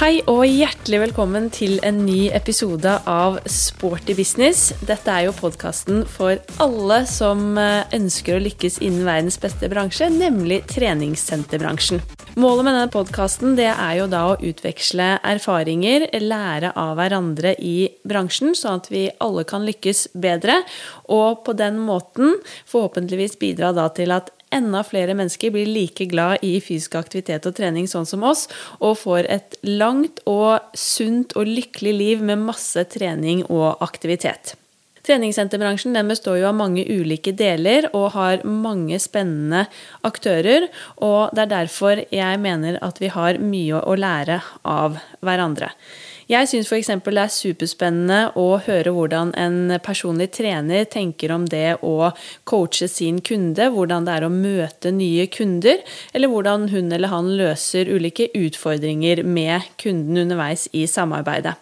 Hei og hjertelig velkommen til en ny episode av Sporty business. Dette er jo podkasten for alle som eh, ønsker å lykkes innen verdens beste bransje, nemlig treningssenterbransjen. Målet med denne podkasten er jo da å utveksle erfaringer, lære av hverandre i bransjen, sånn at vi alle kan lykkes bedre, og på den måten forhåpentligvis bidra til at enda flere mennesker blir like glad i fysisk aktivitet og trening sånn som oss, og får et langt og sunt og lykkelig liv med masse trening og aktivitet. Treningssenterbransjen består jo av mange ulike deler og har mange spennende aktører. og Det er derfor jeg mener at vi har mye å lære av hverandre. Jeg syns f.eks. det er superspennende å høre hvordan en personlig trener tenker om det å coache sin kunde, hvordan det er å møte nye kunder, eller hvordan hun eller han løser ulike utfordringer med kunden underveis i samarbeidet.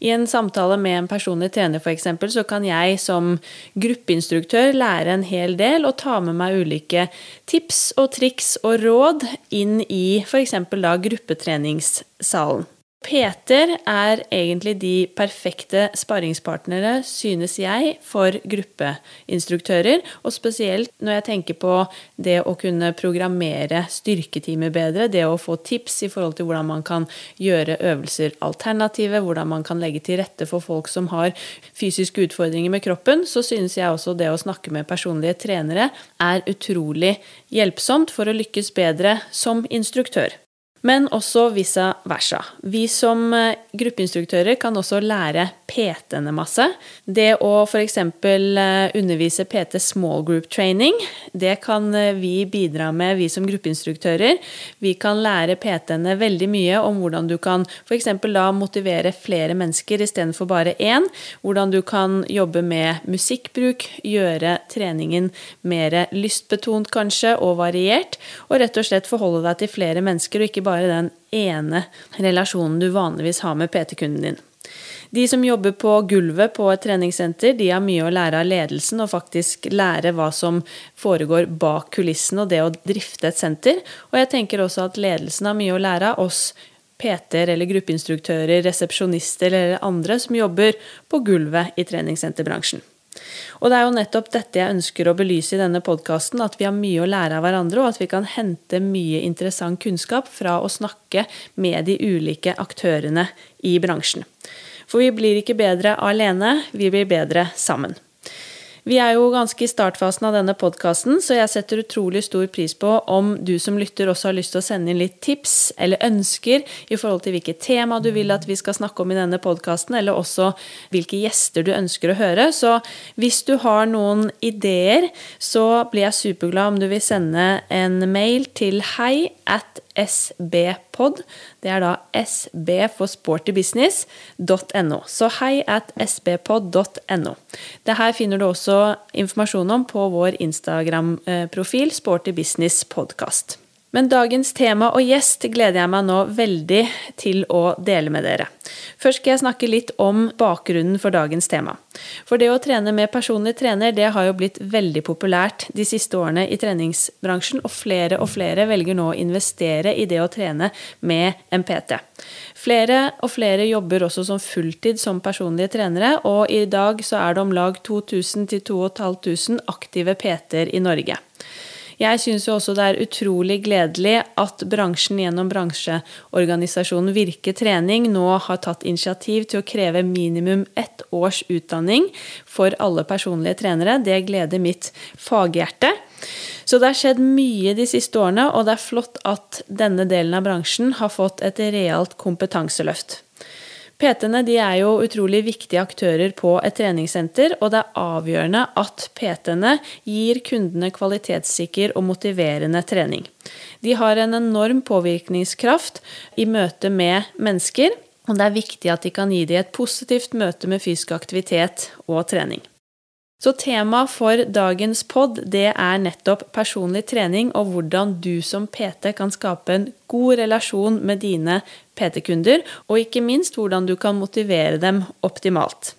I en samtale med en personlig trener for eksempel, så kan jeg som gruppeinstruktør lære en hel del og ta med meg ulike tips og triks og råd inn i f.eks. da gruppetreningssalen. Peter er egentlig de perfekte sparringspartnere, synes jeg, for gruppeinstruktører. Og spesielt når jeg tenker på det å kunne programmere styrketimer bedre, det å få tips i forhold til hvordan man kan gjøre øvelser alternative, hvordan man kan legge til rette for folk som har fysiske utfordringer med kroppen, så synes jeg også det å snakke med personlige trenere er utrolig hjelpsomt for å lykkes bedre som instruktør men også vice versa. Vi som eh, gruppeinstruktører kan også lære PT-ene masse. Det å f.eks. Eh, undervise PT small group training, det kan eh, vi bidra med, vi som gruppeinstruktører. Vi kan lære PT-ene veldig mye om hvordan du kan f.eks. da motivere flere mennesker istedenfor bare én. Hvordan du kan jobbe med musikkbruk, gjøre treningen mer lystbetont kanskje, og variert. Og rett og slett forholde deg til flere mennesker, og ikke bare bare den ene relasjonen du vanligvis har med PT-kunden din. De som jobber på gulvet på et treningssenter, de har mye å lære av ledelsen og faktisk lære hva som foregår bak kulissen og det å drifte et senter. Og jeg tenker også at ledelsen har mye å lære av oss PT-er eller gruppeinstruktører, resepsjonister eller andre som jobber på gulvet i treningssenterbransjen. Og det er jo nettopp dette jeg ønsker å belyse i denne podkasten, at vi har mye å lære av hverandre, og at vi kan hente mye interessant kunnskap fra å snakke med de ulike aktørene i bransjen. For vi blir ikke bedre alene, vi blir bedre sammen. Vi er jo ganske i startfasen av denne podkasten, så jeg setter utrolig stor pris på om du som lytter også har lyst til å sende inn litt tips eller ønsker i forhold til hvilket tema du vil at vi skal snakke om i denne podkasten, eller også hvilke gjester du ønsker å høre. Så hvis du har noen ideer, så blir jeg superglad om du vil sende en mail til hei at sbpod. Det er da sb for sportybusiness.no. Så hei at sbpod.no. Det her finner du også informasjon om på vår Instagram-profil Sporty Business Podcast. Men dagens tema og gjest gleder jeg meg nå veldig til å dele med dere. Først skal jeg snakke litt om bakgrunnen for dagens tema. For det å trene med personlig trener det har jo blitt veldig populært de siste årene i treningsbransjen, og flere og flere velger nå å investere i det å trene med en PT. Flere og flere jobber også som fulltid som personlige trenere, og i dag så er det om lag 2000 2500 aktive PT-er i Norge. Jeg syns jo også det er utrolig gledelig at bransjen gjennom bransjeorganisasjonen Virke Trening nå har tatt initiativ til å kreve minimum ett års utdanning for alle personlige trenere. Det gleder mitt faghjerte. Så det har skjedd mye de siste årene, og det er flott at denne delen av bransjen har fått et realt kompetanseløft. PT-ene er jo utrolig viktige aktører på et treningssenter, og det er avgjørende at PT-ene gir kundene kvalitetssikker og motiverende trening. De har en enorm påvirkningskraft i møte med mennesker, og det er viktig at de kan gi dem et positivt møte med fysisk aktivitet og trening. Så temaet for dagens pod det er nettopp personlig trening og hvordan du som PT kan skape en god relasjon med dine PT-kunder, og ikke minst hvordan du kan motivere dem optimalt.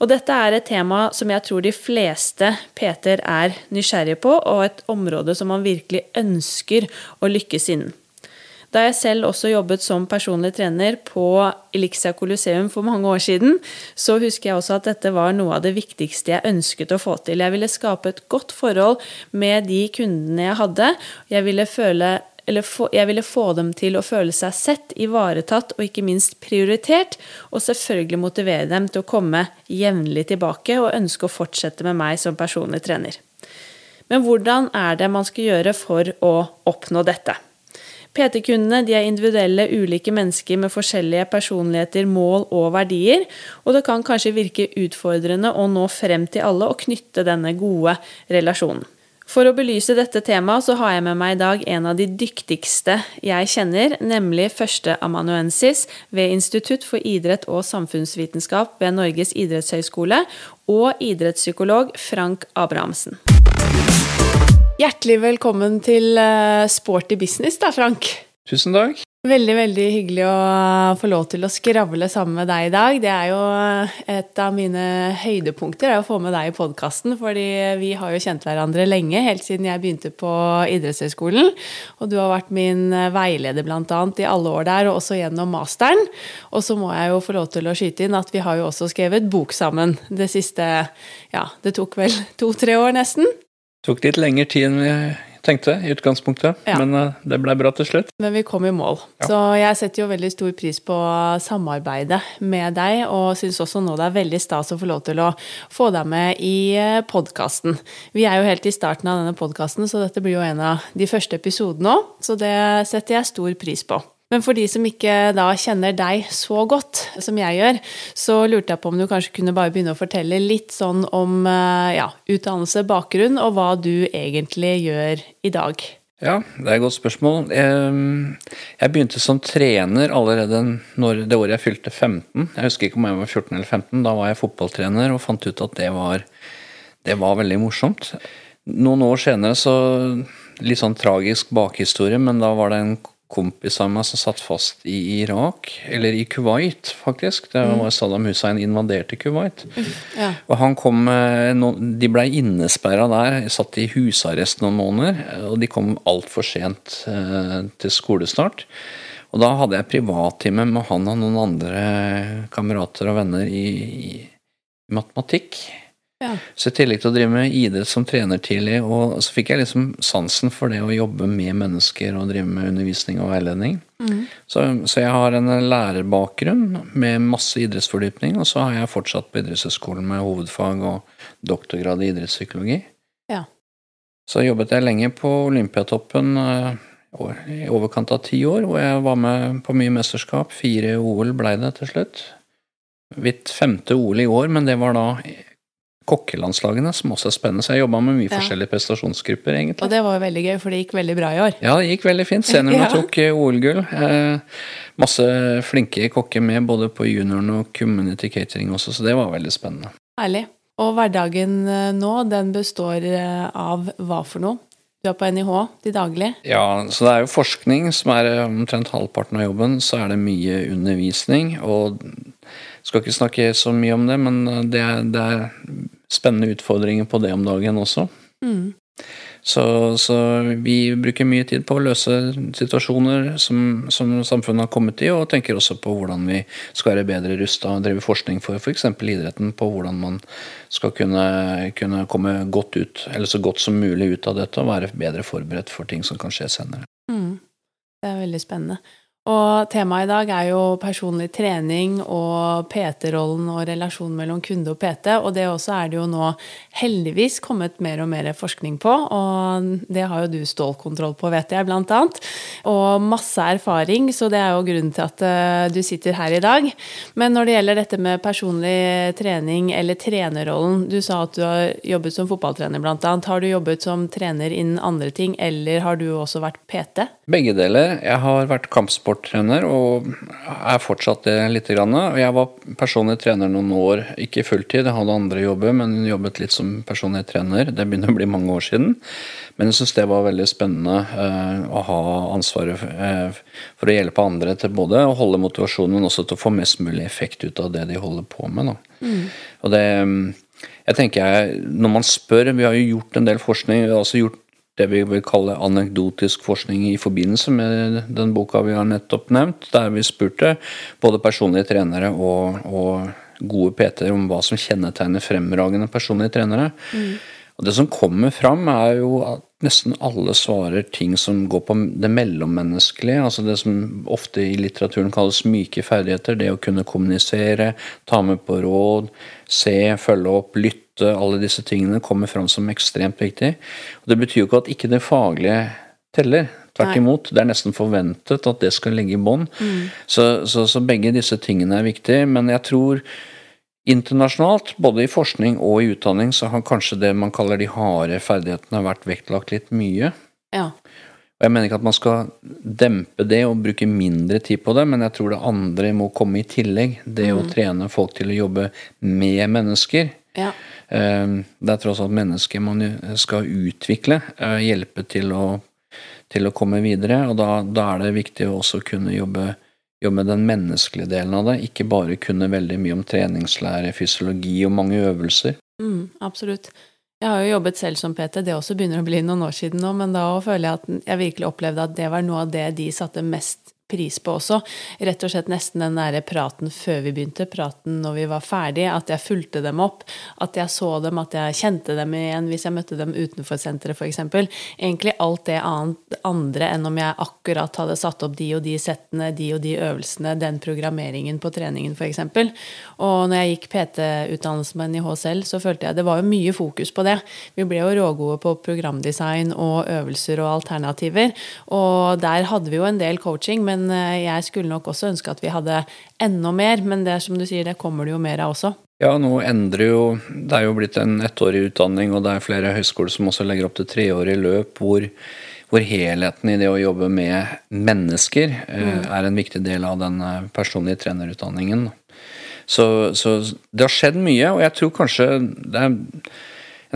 Og dette er et tema som jeg tror de fleste PT-er er nysgjerrige på, og et område som man virkelig ønsker å lykkes innen. Da jeg selv også jobbet som personlig trener på Elixia Colosseum for mange år siden, så husker jeg også at dette var noe av det viktigste jeg ønsket å få til. Jeg ville skape et godt forhold med de kundene jeg hadde. Jeg ville føle få, jeg ville få dem til å føle seg sett, ivaretatt og ikke minst prioritert, og selvfølgelig motivere dem til å komme jevnlig tilbake og ønske å fortsette med meg som personlig trener. Men hvordan er det man skal gjøre for å oppnå dette? PT-kundene er individuelle, ulike mennesker med forskjellige personligheter, mål og verdier, og det kan kanskje virke utfordrende å nå frem til alle og knytte denne gode relasjonen. For å belyse dette temaet så har jeg med meg i dag en av de dyktigste jeg kjenner, nemlig førsteamanuensis ved Institutt for idrett og samfunnsvitenskap ved Norges idrettshøgskole, og idrettspsykolog Frank Abrahamsen. Hjertelig velkommen til eh, Sporty business, da, Frank. Tusen takk. Veldig veldig hyggelig å få lov til å skravle sammen med deg i dag. Det er jo et av mine høydepunkter å få med deg i podkasten. fordi vi har jo kjent hverandre lenge, helt siden jeg begynte på idrettshøyskolen. Og du har vært min veileder bl.a. i alle år der, og også gjennom masteren. Og så må jeg jo få lov til å skyte inn at vi har jo også skrevet bok sammen det siste Ja, det tok vel to-tre år nesten. Det tok litt lengre tid enn vi tenkte i utgangspunktet, ja. men uh, det ble bra til slutt. Men vi kom i mål. Ja. Så jeg setter jo veldig stor pris på samarbeidet med deg, og syns også nå det er veldig stas å få lov til å få deg med i eh, podkasten. Vi er jo helt i starten av denne podkasten, så dette blir jo en av de første episodene òg, så det setter jeg stor pris på. Men for de som ikke da kjenner deg så godt som jeg gjør, så lurte jeg på om du kanskje kunne bare begynne å fortelle litt sånn om eh, ja, utdannelse, bakgrunn, og hva du egentlig gjør i dag. Ja, det er et godt spørsmål. Jeg begynte som trener allerede når det året jeg fylte 15. Jeg husker ikke om jeg var 14 eller 15. Da var jeg fotballtrener og fant ut at det var, det var veldig morsomt. Noen år senere så Litt sånn tragisk bakhistorie, men da var det en kompis av meg som satt fast i Irak, eller i Kuwait, faktisk. Det var Saddam Hussein invaderte Kuwait. Ja. Og han kom De blei innesperra der, satt i husarrest noen måneder, og de kom altfor sent eh, til skolestart. Og da hadde jeg privattime med han og noen andre kamerater og venner i, i matematikk. Ja. Så i tillegg til å drive med idrett som trener tidlig, og så fikk jeg liksom sansen for det å jobbe med mennesker og drive med undervisning og veiledning. Mm. Så, så, jeg har en lærerbakgrunn med masse idrettsfordypning, og så har jeg fortsatt på idrettshøyskolen med hovedfag og doktorgrad i idrettspsykologi. Ja. Så jobbet jeg lenge på Olympiatoppen eh, i overkant av ti år, hvor jeg var med på mye mesterskap. Fire OL blei det til slutt. Mitt femte OL i år, men det var da kokkelandslagene, som også er spennende. Så jeg jobba med mye ja. forskjellige prestasjonsgrupper, egentlig. Og det var jo veldig gøy, for det gikk veldig bra i år. Ja, det gikk veldig fint. Seniorene ja. tok eh, OL-gull. Eh, masse flinke kokker med, både på junioren og community catering også, så det var veldig spennende. Herlig. Og hverdagen eh, nå, den består eh, av hva for noe? Du er på NIH til daglig? Ja, så det er jo forskning som er omtrent halvparten av jobben. Så er det mye undervisning. Og skal ikke snakke så mye om det, men det er, det er spennende utfordringer på det om dagen også. Mm. Så, så, vi bruker mye tid på å løse situasjoner som, som, samfunnet har kommet i, og tenker også på hvordan vi skal være bedre rusta og drive forskning for f.eks. For idretten på hvordan man skal kunne, kunne, komme godt ut, eller så godt som mulig ut av dette og være bedre forberedt for ting som kan skje senere. Mm. Det er veldig spennende. Og temaet i dag er jo personlig trening og PT-rollen og relasjonen mellom kunde og PT. Og det også er det jo nå heldigvis kommet mer og mer forskning på. Og det har jo du stålkontroll på, vet jeg, blant annet. Og masse erfaring, så det er jo grunnen til at eh, du sitter her i dag. Men når det gjelder dette med personlig trening eller trenerrollen Du sa at du har jobbet som fotballtrener, blant annet. Har du jobbet som trener innen andre ting, eller har du også vært PT? Begge deler. Jeg har vært kampsport sporttrener, og er fortsatt det litt. Og Jeg var personlig trener noen år, ikke fulltid, jeg hadde andre jobber, men jobbet litt som personlig trener. Det begynner å bli mange år siden. Men jeg syns det var veldig spennende eh, å ha ansvaret for, eh, for, å hjelpe andre til både å holde motivasjonen, men også til å få mest mulig effekt ut av det de holder på med. Mm. Og det jeg tenker jeg, Når man spør Vi har jo gjort en del forskning. Vi har også gjort det vi vil kalle anekdotisk forskning i forbindelse med den boka vi har nettopp nevnt, der vi spurte både personlige trenere og, og gode PT-er om hva som kjennetegner fremragende personlige trenere. Mm. Og Det som kommer fram, er jo at nesten alle svarer ting som går på det mellommenneskelige. Altså det som ofte i litteraturen kalles myke ferdigheter. Det å kunne kommunisere, ta med på råd, se, følge opp, lytte. Alle disse tingene kommer fram som ekstremt viktig. Og Det betyr jo ikke at ikke det faglige teller. Tvert imot. Det er nesten forventet at det skal ligge i bånn. Mm. Så, så, så begge disse tingene er viktige. Men jeg tror Internasjonalt, både i forskning og i utdanning, så har kanskje det man kaller de harde ferdighetene vært vektlagt litt mye. Ja. Og Jeg mener ikke at man skal dempe det og bruke mindre tid på det, men jeg tror det andre må komme i tillegg. Det mm. å trene folk til å jobbe med mennesker. Ja. Ehm, det er tross alt mennesker man skal utvikle, eh, hjelpe til å, til å komme videre. Og da, da, er det viktig å også kunne jobbe jobbe med den menneskelige delen av det, ikke bare kunne veldig mye om treningslære, fysiologi og mange øvelser. Mm, absolutt. Jeg har jo jobbet selv som PT, det også begynner å bli noen år siden nå, men da føler jeg at jeg virkelig opplevde at det var noe av det de satte mest pris på også. Rett og slett nesten den derre praten før vi begynte, praten når vi var ferdige, at jeg fulgte dem opp, at jeg så dem, at jeg kjente dem igjen hvis jeg møtte dem utenfor senteret f.eks. Egentlig alt det annet, andre enn om jeg akkurat hadde satt opp de og de settene, de og de øvelsene, den programmeringen på treningen f.eks. Og når jeg gikk PT-utdannelsen min i selv, så følte jeg det var jo mye fokus på det. Vi ble jo rågode på programdesign og øvelser og alternativer, og der hadde vi jo en del coaching. men men eh, jeg skulle nok også ønske at vi hadde enda mer. Men det som du sier, det kommer det jo mer av også. Ja, nå endrer jo Det er jo blitt en ettårig utdanning, og det er flere høyskoler som også legger opp til treårig løp hvor, hvor helheten i det å jobbe med mennesker eh, mm. er en viktig del av den eh, personlige trenerutdanningen. Så, så, det har skjedd mye, og jeg tror kanskje det er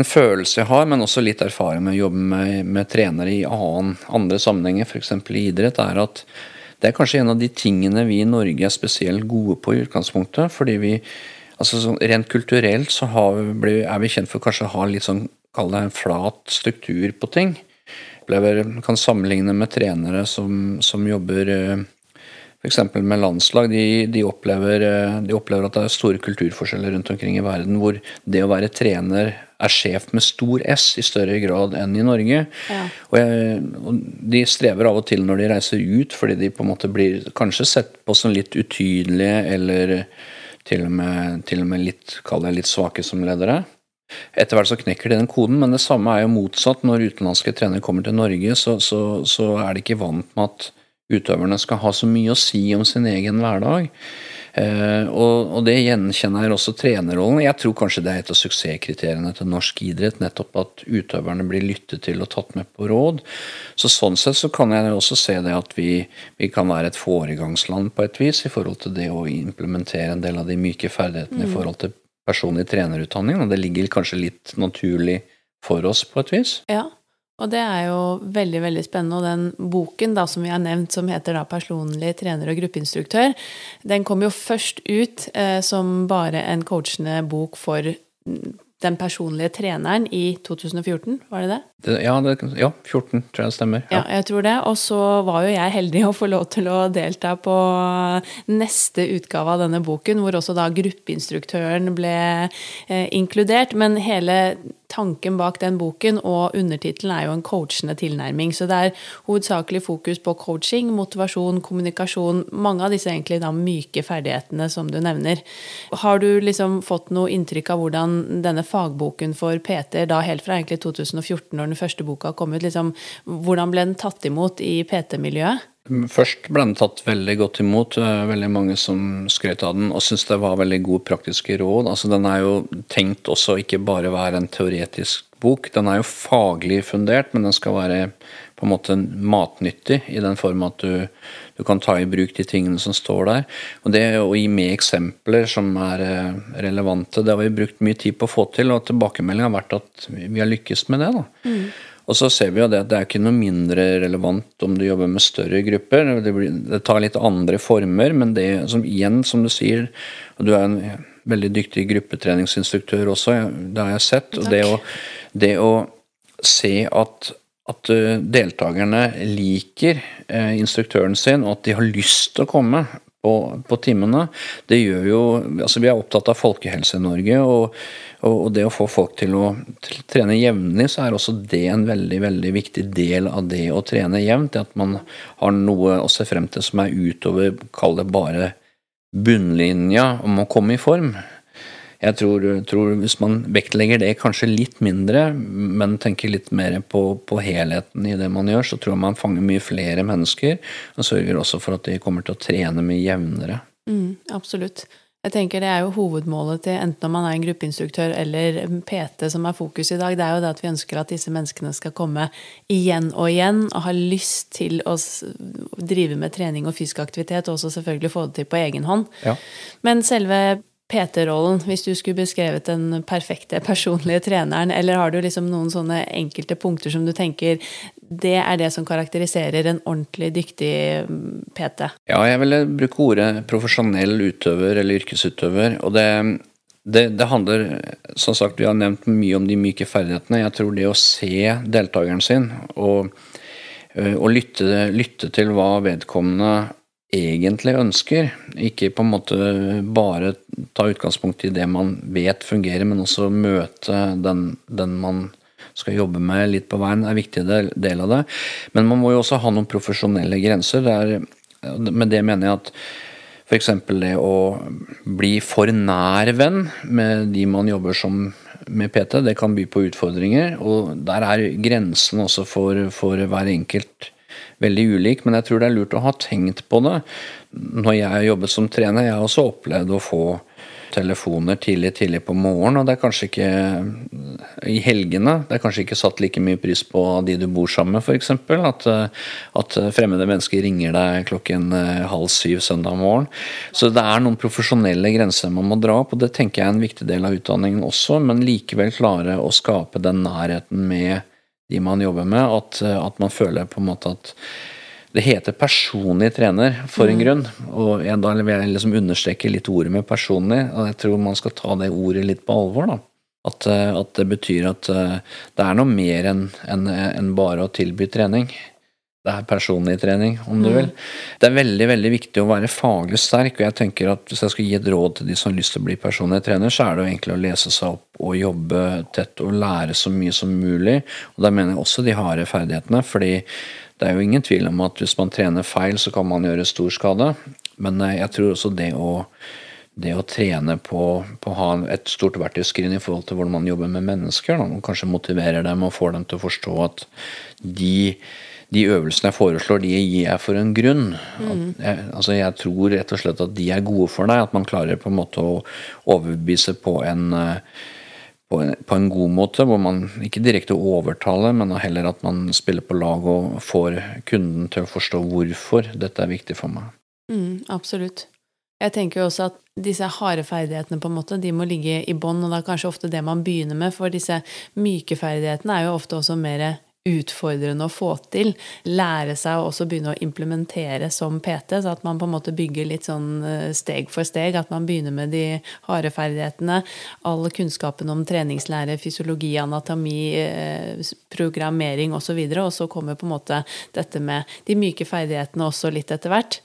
en følelse jeg har, men også litt erfaring med å jobbe med, med trenere i annen, andre sammenhenger, f.eks. i idrett, er at det er kanskje en av de tingene vi i Norge er spesielt gode på i utgangspunktet. fordi vi, altså sånn Rent kulturelt så vi, er vi kjent for kanskje å ha litt sånn, kall det en flat struktur på ting. Jeg kan sammenligne med trenere som, som jobber eh, f.eks. med landslag. De, de, opplever, eh, de, opplever, at det er store kulturforskjeller rundt omkring i verden, hvor det å være trener er sjef med stor S i større grad enn i Norge. Ja. Og, jeg, og, De strever av og til når de reiser ut, fordi de på en måte blir kanskje sett på som litt utydelige eller til og med, til og med litt, litt svake som ledere. Etter hvert så knekker de den koden, men det samme er jo motsatt. Når utenlandske trenere kommer til Norge, så, så, så er de ikke vant med at utøverne skal ha så mye å si om sin egen hverdag. Eh, og, det gjenkjenner også trenerrollen. Jeg tror kanskje det er et av suksesskriteriene til norsk idrett. Nettopp at utøverne blir lyttet til og tatt med på råd. Så Sånn sett så kan jeg også se det at vi, vi kan være et foregangsland på et vis i forhold til det å implementere en del av de myke ferdighetene mm. i forhold til personlig trenerutdanning. Og det ligger kanskje litt naturlig for oss på et vis. Ja, og det er jo veldig veldig spennende. Og den boken da, som vi har nevnt, som heter da 'Personlig trener og gruppeinstruktør', den kom jo først ut eh, som bare en coachende bok for den personlige treneren i 2014, var det det? det ja, det, ja, 14 tror jeg det stemmer. Ja. ja. jeg tror det. Og så var jo jeg heldig å få lov til å delta på neste utgave av denne boken, hvor også da gruppeinstruktøren ble eh, inkludert. Men hele tanken bak den boken, og undertittelen er jo en coachende tilnærming. Så det er hovedsakelig fokus på coaching, motivasjon, kommunikasjon. Mange av disse egentlig da myke ferdighetene som du nevner. Har du liksom fått noe inntrykk av hvordan denne fagboken for PT, da helt fra egentlig 2014, når den første boka kom ut, liksom, hvordan ble den tatt imot i PT-miljøet? Først ble den tatt veldig godt imot. Veldig mange som skrøt av den og syntes det var veldig gode praktiske råd. Altså, den er jo tenkt også ikke bare være en teoretisk bok. Den er jo faglig fundert, men den skal være på en måte matnyttig i den form at du, du kan ta i bruk de tingene som står der. Og det å gi med eksempler som er eh, relevante, det har vi brukt mye tid på å få til, og tilbakemeldingen har vært at vi har lykkes med det. da. Mm. Og så ser vi jo det at det er ikke noe mindre relevant om du jobber med større grupper. Det, blir, det tar litt andre former, men det som igjen, som du sier Og du er en veldig dyktig gruppetreningsinstruktør også, det har jeg sett. Og det å, det å se at at deltakerne liker instruktøren sin, og at de har lyst til å komme på, på timene. Det gjør jo Altså, vi er opptatt av folkehelse i Norge, og, og, det å få folk til å trene jevnlig, så er også det en veldig, veldig viktig del av det å trene jevnt. At man har noe å se frem til som er utover, kall det bare bunnlinja om å komme i form. Jeg tror, tror, hvis man vektlegger det kanskje litt mindre, men tenker litt mer på, på, helheten i det man gjør, så tror jeg man fanger mye flere mennesker, og sørger også for at de kommer til å trene mye jevnere. Mm, absolutt. Jeg tenker Det er jo hovedmålet til enten om man er en gruppeinstruktør eller PT som er fokus i dag. Det er jo det at vi ønsker at disse menneskene skal komme igjen og igjen og ha lyst til å drive med trening og fysisk aktivitet, og også selvfølgelig få det til på egen hånd. Ja. Men selve PT-rollen, hvis du skulle beskrevet den perfekte personlige treneren, eller har du liksom noen sånne enkelte punkter som du tenker det er det som karakteriserer en ordentlig dyktig mm, PT? Ja, jeg ville bruke ordet profesjonell utøver eller yrkesutøver. Og det, det, det, handler Som sagt, vi har nevnt mye om de myke ferdighetene. Jeg tror det å se deltakeren sin og, og lytte, lytte til hva vedkommende egentlig ønsker. Ikke på en måte bare ta utgangspunkt i det man vet fungerer, men også møte den, den man skal jobbe med litt på veien, er en viktig del, av det. Men man må jo også ha noen profesjonelle grenser. Der, med det mener jeg at f.eks. det å bli for nær venn med de man jobber som med PT, det kan by på utfordringer. Og der er grensen også for, for hver enkelt veldig ulik, men jeg tror det er lurt å ha tenkt på det. Når jeg jobbet som trener, jeg har også opplevd å få telefoner tidlig tidlig på morgenen, og det er kanskje ikke i helgene. Det er kanskje ikke satt like mye pris på de du bor sammen med, f.eks. At, at fremmede mennesker ringer deg klokken eh, halv syv søndag morgen. Så det er noen profesjonelle grenser man må dra opp, og det tenker jeg er en viktig del av utdanningen også, men likevel klare å skape den nærheten med de man jobber med, at, at, man føler på en måte at det heter personlig trener for en mm. grunn. Og jeg, da vil jeg liksom understreke litt ordet med personlig, og jeg tror man skal ta det ordet litt på alvor. da. At, at det betyr at eh, det er noe mer enn en, en bare å tilby trening det er personlig trening, om du mm. vil. Det er veldig veldig viktig å være faglig sterk, og jeg tenker at hvis jeg skal gi et råd til de som har lyst til å bli personlig trener, så er det jo egentlig å lese seg opp og jobbe tett og lære så mye som mulig. Og da mener jeg også de harde ferdighetene, fordi det er jo ingen tvil om at hvis man trener feil, så kan man gjøre stor skade. Men eh, jeg tror også det å det å trene på, på å ha et stort verktøyskrin i forhold til hvordan man jobber med mennesker, da, og kanskje motiverer dem og får dem til å forstå at de de øvelsene jeg foreslår, de gir jeg for en grunn. Mm. Jeg, altså jeg tror rett og slett at de er gode for deg. At man klarer på en måte å overbevise på en, eh, på en, på en god måte, hvor man ikke direkte overtaler, men heller at man spiller på lag og får kunden til å forstå hvorfor dette er viktig for meg. Mm, absolutt. Jeg tenker jo også at disse harde ferdighetene på en måte, de må ligge i bånn, og det er kanskje ofte det man begynner med, for disse myke ferdighetene er jo ofte også mer utfordrende å få til. Lære seg å også begynne å implementere som PT, så at man på en måte bygger litt sånn eh, steg for steg. At man begynner med de harde ferdighetene. All kunnskapen om treningslære, fysiologi, anatomi, eh, programmering osv. Og, så og så kommer på en måte dette med de myke ferdighetene også litt etter hvert.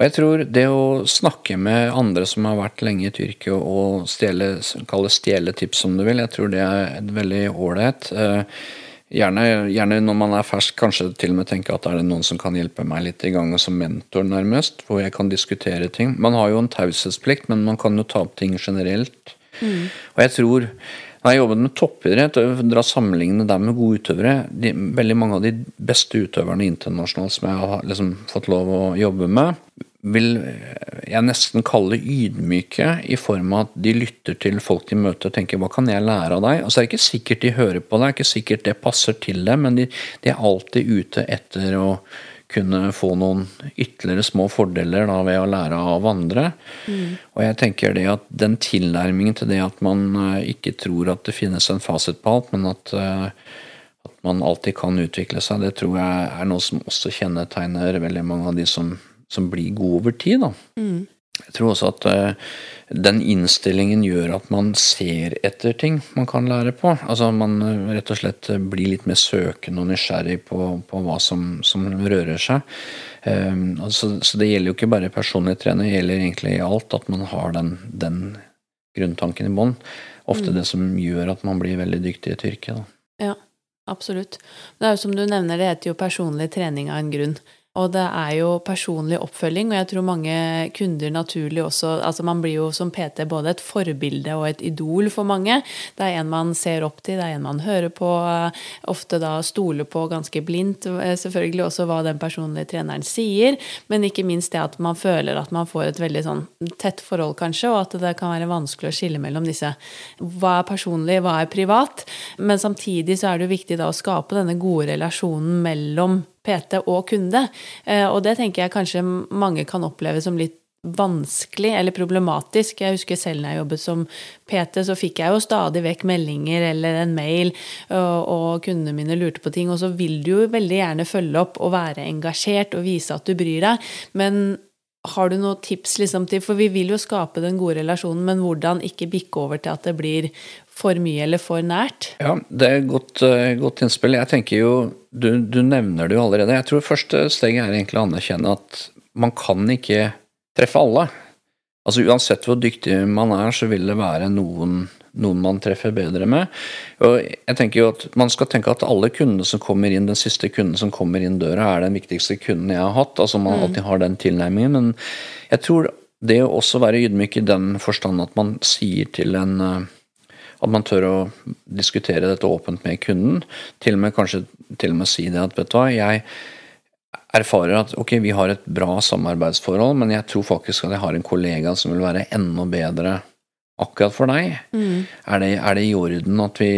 Og jeg tror det å snakke med andre som har vært lenge i Tyrkia og stjele, kalle stjele tips, som du vil, jeg tror det er veldig ålreit. Uh, Gjerne, gjerne, når man er fersk, kanskje til og med tenke at er det noen som kan hjelpe meg litt i gang som mentor, nærmest, hvor jeg kan diskutere ting. Man har jo en taushetsplikt, men man kan jo ta opp ting generelt. Mm. Og jeg tror jeg jobbet med toppidrett, og dra sammenligne dem med gode utøvere de, Veldig mange av de beste utøverne internasjonalt som jeg har liksom fått lov å jobbe med, vil jeg nesten kalle ydmyke, i form av at de lytter til folk de møter og tenker 'hva kan jeg lære av deg?' Altså, det er ikke sikkert de hører på deg, det er ikke sikkert det passer til dem, men de, de er alltid ute etter å kunne få noen ytterligere små fordeler da, ved å lære av andre. Mm. Og jeg tenker det at den tilnærmingen til det at man uh, ikke tror at det finnes en fasit på alt, men at, uh, at man alltid kan utvikle seg, det tror jeg er noe som også kjennetegner veldig mange av de som som blir god over tid. da. Mm. jeg tror også at uh, den innstillingen gjør at man ser etter ting man kan lære på. Altså Man uh, rett og slett blir litt mer søkende og nysgjerrig på, på hva som, som, rører seg. Um, altså, så det gjelder jo ikke bare personlig trener, det gjelder egentlig i alt at man har den, den grunntanken i bånn. Ofte mm. det som gjør at man blir veldig dyktig i et yrke. Da. Ja, absolutt. Det er jo som du nevner, det heter jo personlig trening av en grunn. Og det er jo personlig oppfølging, og jeg tror mange kunder naturlig også Altså man blir jo som PT både et forbilde og et idol for mange. Det er en man ser opp til, det er en man hører på, ofte da stoler på ganske blindt. Eh, selvfølgelig også hva den personlige treneren sier, men ikke minst det at man føler at man får et veldig sånn tett forhold, kanskje, og at det kan være vanskelig å skille mellom disse. Hva er personlig, hva er privat? Men samtidig så er det jo viktig da å skape denne gode relasjonen mellom PT og kunde. Eh, og det tenker jeg kanskje mange kan oppleve som litt vanskelig eller problematisk. Jeg husker selv når jeg jobbet som PT, så fikk jeg jo stadig vekk meldinger eller en mail, og, kundene mine lurte på ting. Og så vil du jo veldig gjerne følge opp og være engasjert og vise at du bryr deg. Men har du noen tips liksom til For vi vil jo skape den gode relasjonen, men hvordan ikke bikke over til at det blir for mye eller for nært? Ja, det er et godt, uh, godt innspill. Jeg tenker jo, du, du, nevner det jo allerede. Jeg tror første steget er egentlig å anerkjenne at man kan ikke treffe alle. Altså Uansett hvor dyktig man er, så vil det være noen, noen man treffer bedre med. Og jeg tenker jo at Man skal tenke at alle kundene som kommer inn, den siste kunden som kommer inn døra, er den viktigste kunden jeg har hatt. Altså Man mm. alltid har den tilnærmingen. Men jeg tror det å også være ydmyk i den forstand at man sier til en eh, at man tør å diskutere dette åpent med kunden. Til og med kanskje til og med si det at vet du hva, jeg erfarer at ok, vi har et bra samarbeidsforhold, men jeg tror faktisk at jeg har en kollega som vil være enda bedre akkurat for deg. Mm. Er, det, er, det, i orden at, vi,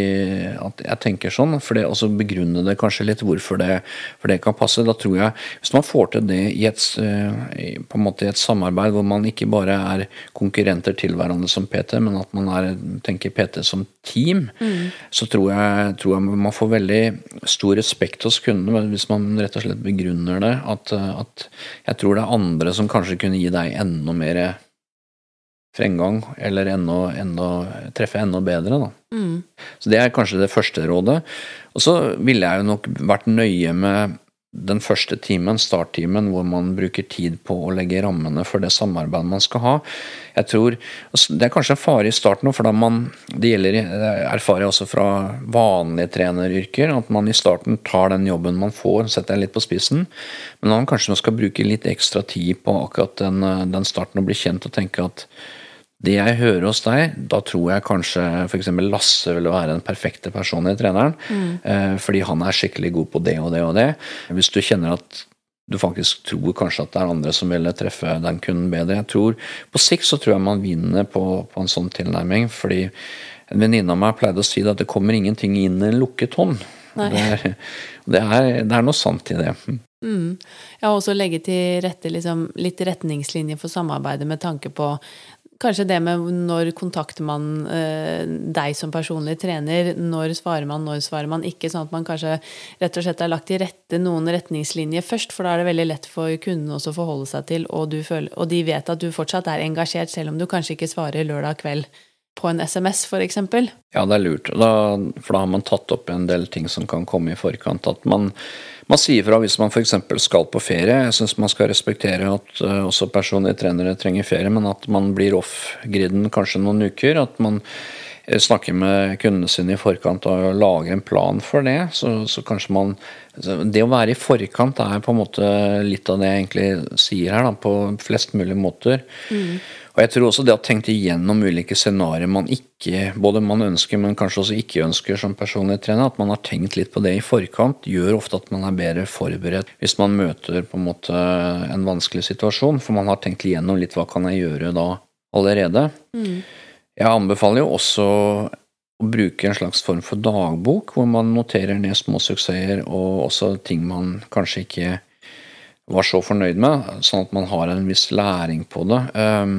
at jeg tenker sånn? For det også begrunne det kanskje litt hvorfor det, for det kan passe. Da tror jeg, Hvis man får til det i et, eh, på en måte i et samarbeid hvor man ikke bare er konkurrenter til hverandre som PT, men at man er, tenker PT som team, mm. så tror jeg, tror jeg, man får veldig stor respekt hos kundene hvis man rett og slett begrunner det. At, at jeg tror det er andre som kanskje kunne gi deg enda mer fremgang, eller enda, enda, treffe enda bedre. Da. Mm. Så det er kanskje det første rådet. Og så ville jeg jo nok vært nøye med den første timen, starttimen, hvor man bruker tid på å legge rammene for det samarbeidet man skal ha. Jeg tror, altså, Det er kanskje en fare i starten, for da man, det gjelder, det erfarer jeg også fra vanlige treneryrker, at man i starten tar den jobben man får, setter den litt på spissen, men man kanskje skal bruke litt ekstra tid på akkurat den, den starten og bli kjent og tenke at det jeg hører hos deg, da tror jeg kanskje f.eks. Lasse vil være den perfekte personen i treneren. Mm. Eh, fordi han er skikkelig god på det og det og det. Hvis du kjenner at du faktisk tror kanskje at det er andre som ville treffe den kunden bedre. Jeg tror, På sikt så tror jeg man vinner på, på en sånn tilnærming. fordi en venninne av meg pleide å si at det kommer ingenting inn i en lukket hånd. Det er, det, er, det er, noe sant i det. Mm. Ja, også legge til rette liksom, litt retningslinjer for samarbeidet med tanke på Kanskje det med når kontakter man eh, deg som personlig trener, når svarer man, når svarer man ikke, sånn at man kanskje rett og slett har lagt til rette noen retningslinjer først, for da er det veldig lett for kunden også å forholde seg til, og, føler, og de vet at du fortsatt er engasjert, selv om du kanskje ikke svarer lørdag kveld på en SMS, f.eks. Ja, det er lurt, da, for da har man tatt opp en del ting som kan komme i forkant. At man man sier fra hvis man f.eks. skal på ferie. Jeg syns man skal respektere at uh, også personlige trenere trenger ferie, men at man blir off-griden kanskje noen uker. At man eh, snakker med kundene sine i forkant og lager en plan for det. Så, så, kanskje man Det å være i forkant er på en måte litt av det jeg egentlig sier her, da, på flest mulig måter. Mm. Og jeg tror også det å tenke igjennom ulike scenarioer man ikke både man ønsker, men kanskje også ikke ønsker som personlig trener, at man har tenkt litt på det i forkant, gjør ofte at man er bedre forberedt hvis man møter på en måte en vanskelig situasjon. For man har tenkt igjennom litt hva kan jeg gjøre da allerede. Mm. Jeg anbefaler jo også å bruke en slags form for dagbok, hvor man noterer ned små suksesser og også ting man kanskje ikke var så fornøyd med, sånn at man har en viss læring på det. Um,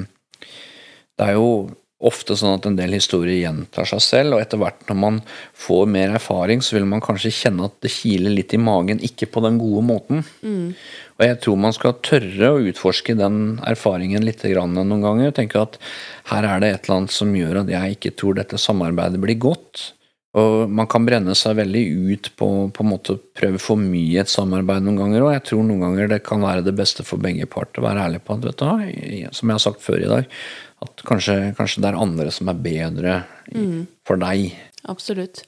det er jo ofte sånn at en del historier gjentar seg selv, og etter hvert når man får mer erfaring, så vil man kanskje kjenne at det kiler litt i magen, ikke på den gode måten. Mm. Og jeg tror man skal tørre å utforske den erfaringen litt noen ganger. og Tenke at her er det et eller annet som gjør at jeg ikke tror dette samarbeidet blir godt. Og man kan brenne seg veldig ut på på en måte prøve for mye et samarbeid noen ganger. Og jeg tror noen ganger det kan være det beste for begge parter å være ærlig på at vet du, som jeg har sagt før i dag, at kanskje, kanskje det er andre som er bedre mm. for deg. Absolutt.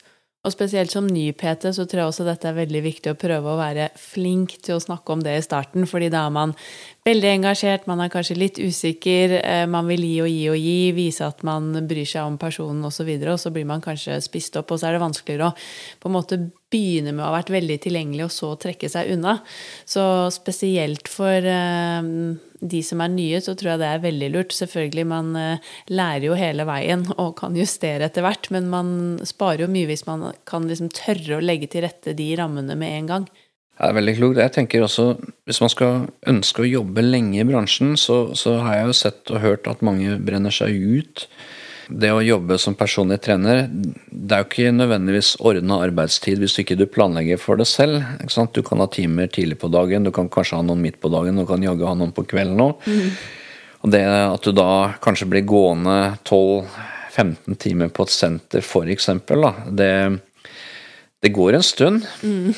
Og spesielt som ny PT så tror jeg også dette er veldig viktig å prøve å være flink til å snakke om det i starten, fordi da er man veldig engasjert, man er kanskje litt usikker, eh, man vil gi og gi og gi, vise at man bryr seg om personen osv., og, så og så blir man kanskje spist opp, og så er det vanskeligere å på en måte begynne med å ha vært veldig tilgjengelig, og så trekke seg unna. Så spesielt for eh, de som er nye, så tror jeg det er veldig lurt. Selvfølgelig, man eh, lærer jo hele veien og kan justere etter hvert, men man sparer jo mye hvis man kan liksom tørre å legge til rette de rammene med en gang. Det er veldig klokt. Jeg tenker også, Hvis man skal ønske å jobbe lenge i bransjen, så, så har jeg jo sett og hørt at mange brenner seg ut det å jobbe som personlig trener, det er jo ikke nødvendigvis ordna arbeidstid hvis ikke du planlegger for det selv. Du kan ha timer tidlig på dagen, du kan kanskje ha noen midt på dagen, du kan jaggu ha noen på kvelden òg. Mm. Og det at du da kanskje blir gående 12-15 timer på et senter, for eksempel, da, det, det går en stund. Mm.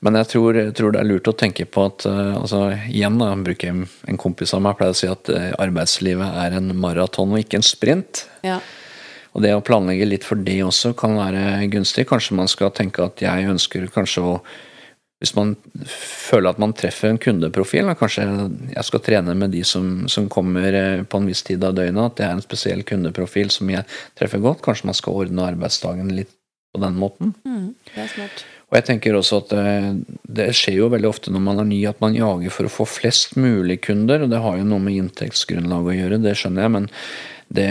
Men jeg tror, jeg tror, det er lurt å tenke på at uh, altså, Igjen da, bruker en kompis av meg pleier å si at uh, arbeidslivet er en maraton og ikke en sprint. Ja. Og det å planlegge litt for det også kan være gunstig. Kanskje man skal tenke at jeg ønsker kanskje å Hvis man føler at man treffer en kundeprofil, da, kanskje jeg skal trene med de som, som, kommer eh, på en viss tid av døgnet, at det er en spesiell kundeprofil som jeg treffer godt. Kanskje man skal ordne arbeidsdagen litt på den måten. Mm, det er smart. Og jeg tenker også at det, eh, det, skjer jo veldig ofte når man er ny, at man jager for å få flest mulig kunder. og Det har jo noe med inntektsgrunnlag å gjøre, det skjønner jeg. Men det,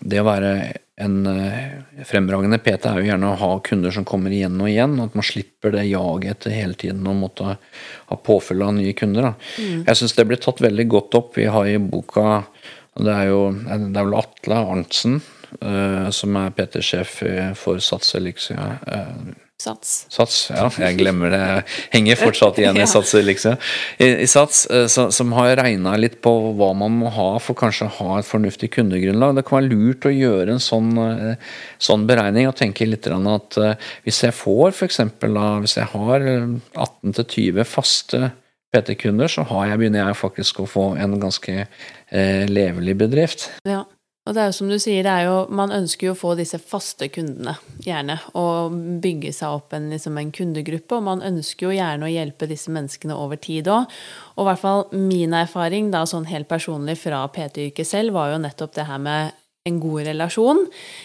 det å være en eh, fremragende PT er jo gjerne å ha kunder som kommer igjen og igjen. At man slipper det jaget etter hele tiden å måtte ha påfyll av nye kunder. Mm. Jeg syns det blir tatt veldig godt opp. Vi har i boka Det er jo det er vel Atle Arntzen som er PT-sjef for Sats Elixia. Uh, Sats. Sats, ja. Jeg glemmer det. Jeg henger fortsatt igjen i Sats, Elixia. I, Sats, eh, som har regna litt på hva man må ha for kanskje å ha et fornuftig kundegrunnlag. Det kan være lurt å gjøre en sånn, eh, sånn beregning og tenke litt at hvis jeg får f.eks. hvis jeg har 18-20 faste PT-kunder, så har jeg, begynner jeg faktisk å få en ganske eh, levelig bedrift. Ja. Og det er jo som du sier, er jo, man ønsker jo å få disse faste kundene, gjerne. Og bygge seg opp en, liksom en kundegruppe. Og man ønsker jo gjerne å hjelpe disse menneskene over tid òg. Og i hvert fall min erfaring, da sånn helt personlig fra PT-yrket selv, var jo nettopp det her med en god relasjon.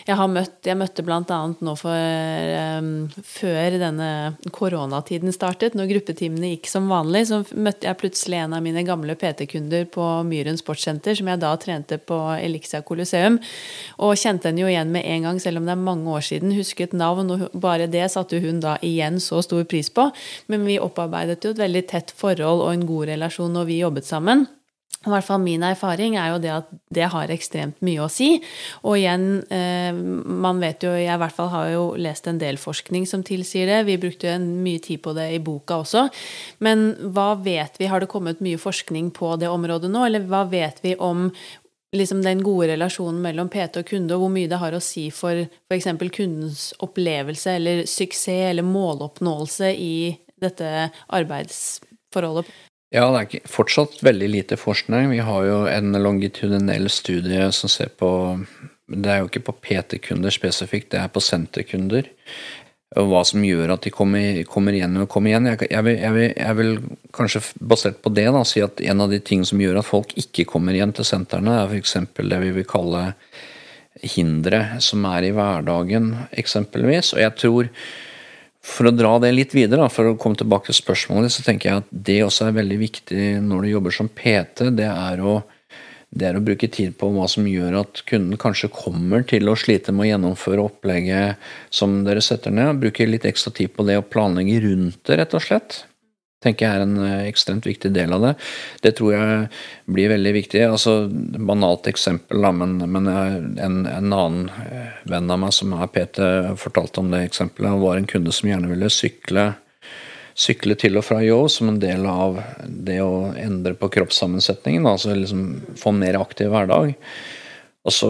Jeg, har møtt, jeg møtte bl.a. nå for um, Før denne koronatiden startet, når gruppetimene gikk som vanlig, så møtte jeg plutselig en av mine gamle PT-kunder på Myren sportssenter, som jeg da trente på Elixia Coliseum. Og kjente henne jo igjen med en gang, selv om det er mange år siden. Husket navn, og bare det satte hun da igjen så stor pris på. Men vi opparbeidet jo et veldig tett forhold og en god relasjon når vi jobbet sammen. I hvert fall min erfaring er jo det at det har ekstremt mye å si. Og igjen, eh, man vet jo Jeg i hvert fall har jo lest en del forskning som tilsier det. Vi brukte jo mye tid på det i boka også. Men hva vet vi? Har det kommet mye forskning på det området nå? Eller hva vet vi om liksom den gode relasjonen mellom PT og kunde, og hvor mye det har å si for f.eks. kundens opplevelse eller suksess eller måloppnåelse i dette arbeidsforholdet? Ja, det er fortsatt veldig lite forskning. Vi har jo en longitudinell studie som ser på Det er jo ikke på PT-kunder spesifikt, det er på senterkunder. Og hva som gjør at de kommer, kommer igjen og kommer igjen. Jeg, jeg, vil, jeg, vil, jeg, vil, kanskje basert på det da, si at en av de tingene som gjør at folk ikke kommer igjen til sentrene, er f.eks. det vi vil kalle hindre som er i hverdagen, eksempelvis. Og jeg tror for å dra det litt videre, for å komme tilbake til spørsmålet, så tenker jeg at det også er veldig viktig når du jobber som PT. Det er å, det er å bruke tid på hva som gjør at kunden kanskje kommer til å slite med å gjennomføre opplegget som dere setter ned. Bruke litt ekstra tid på det å planlegge rundt det, rett og slett. Tenker jeg er en eh, ekstremt viktig del av det. Det tror jeg blir veldig viktig. altså Banalt eksempel, da, men, men en, en, annen eh, venn av meg som er PT, fortalte om det eksempelet. Han var en kunde som gjerne ville sykle, sykle til og fra jobb som en del av det å endre på kroppssammensetningen. altså liksom Få en mer aktiv hverdag. Og så,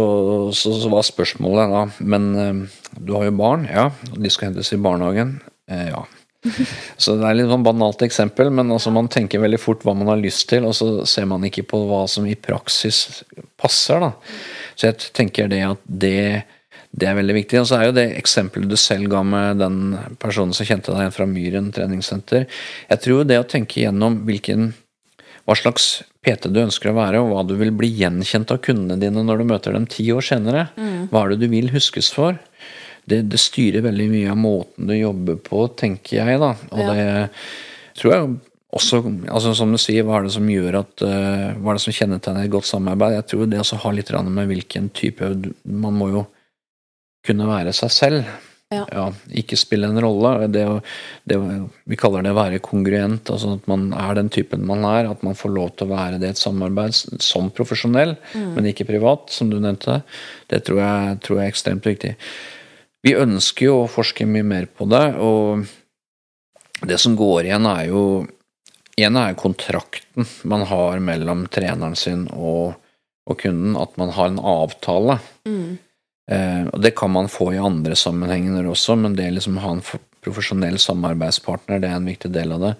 så, så, var spørsmålet da Men eh, du har jo barn, ja. De skal hentes i barnehagen. Eh, ja. Så det er litt sånn banalt eksempel, men altså man tenker veldig fort hva man har lyst til, og så ser man ikke på hva som i praksis passer. da. Så jeg tenker det at det, det er veldig viktig. Og så er jo det eksempelet du selv ga med den personen som kjente deg fra Myren treningssenter. Jeg tror det å tenke gjennom hvilken, hva slags PT du ønsker å være, og hva du vil bli gjenkjent av kundene dine når du møter dem ti år senere, mm. hva er det du vil huskes for? Det, det, styrer veldig mye av måten du jobber på, tenker jeg, da. Og ja. det tror jeg også altså Som du sier, hva er det som gjør at uh, Hva er det som kjennetegner et godt samarbeid? Jeg tror det også har litt med hvilken type Man må jo kunne være seg selv. Ja. ja ikke spille en rolle. Det, det, vi kaller det å være kongruent. altså At man er den typen man er. At man får lov til å være det i et samarbeid som profesjonell, mm. men ikke privat, som du nevnte. Det tror jeg, tror jeg er ekstremt viktig. Vi ønsker jo å forske mye mer på det, og det som går igjen, er jo En er kontrakten man har mellom treneren sin og, og kunden, at man har en avtale. Mm. Eh, og Det kan man få i andre sammenhenger også, men det liksom å ha en profesjonell samarbeidspartner, det er en viktig del av det.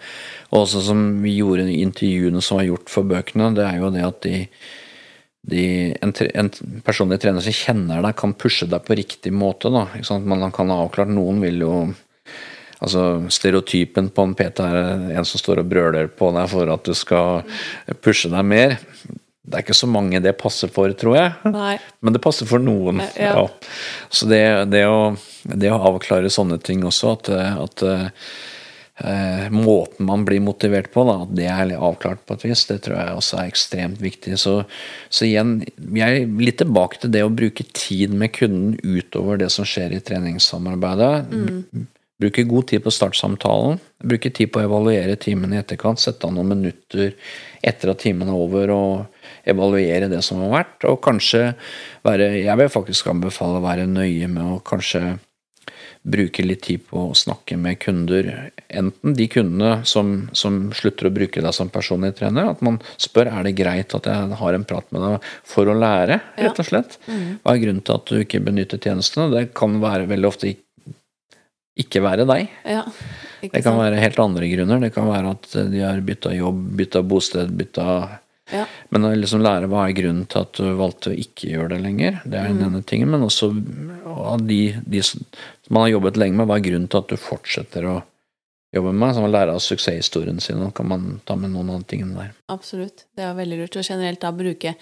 Og også som vi gjorde i intervjuene som var gjort for bøkene, det er jo det at de de, en, en, personlig trener som kjenner deg, kan pushe deg på riktig måte. Da, Man kan ha avklart Noen vil jo Altså, Stereotypen på en PT er en som står og brøler på deg for at du skal pushe deg mer. Det er ikke så mange det passer for, tror jeg. Nei. Men det passer for noen. Ja. Ja. Så det, det, å, det, å, avklare sånne ting også, at, at eh, måten man blir motivert på, da, det er avklart på et vis, det tror jeg også er ekstremt viktig. Så, så igjen, vi er litt tilbake til det å bruke tid med kunden utover det som skjer i treningssamarbeidet. Mm. Bruke god tid på startsamtalen. Bruke tid på å evaluere timen i etterkant. Sette av noen minutter etter at timen er over, og evaluere det som har vært. Og kanskje være Jeg vil faktisk anbefale å være nøye med å kanskje bruke litt tid på å snakke med kunder. Enten de kundene som, som, slutter å bruke deg som personlig trener, at man spør er det greit at jeg har en prat med deg for å lære, rett og slett. Mm. Hva er grunnen til at du ikke benytter tjenestene? Det kan være veldig ofte ikke være deg. Ja, det kan være helt andre grunner. Det kan være at de har bytta jobb, bytta bosted, bytta ja. Men å liksom lære hva er grunnen til at du valgte å ikke gjøre det lenger, det er den mm. ene tingen. Men også av de, de, som man har jobbet lenge med, hva er grunnen til at du fortsetter å jobbe med? Så man lærer av suksesshistorien sin, og kan man ta med noen av tingene der. Absolutt. Det er veldig lurt. å generelt da bruke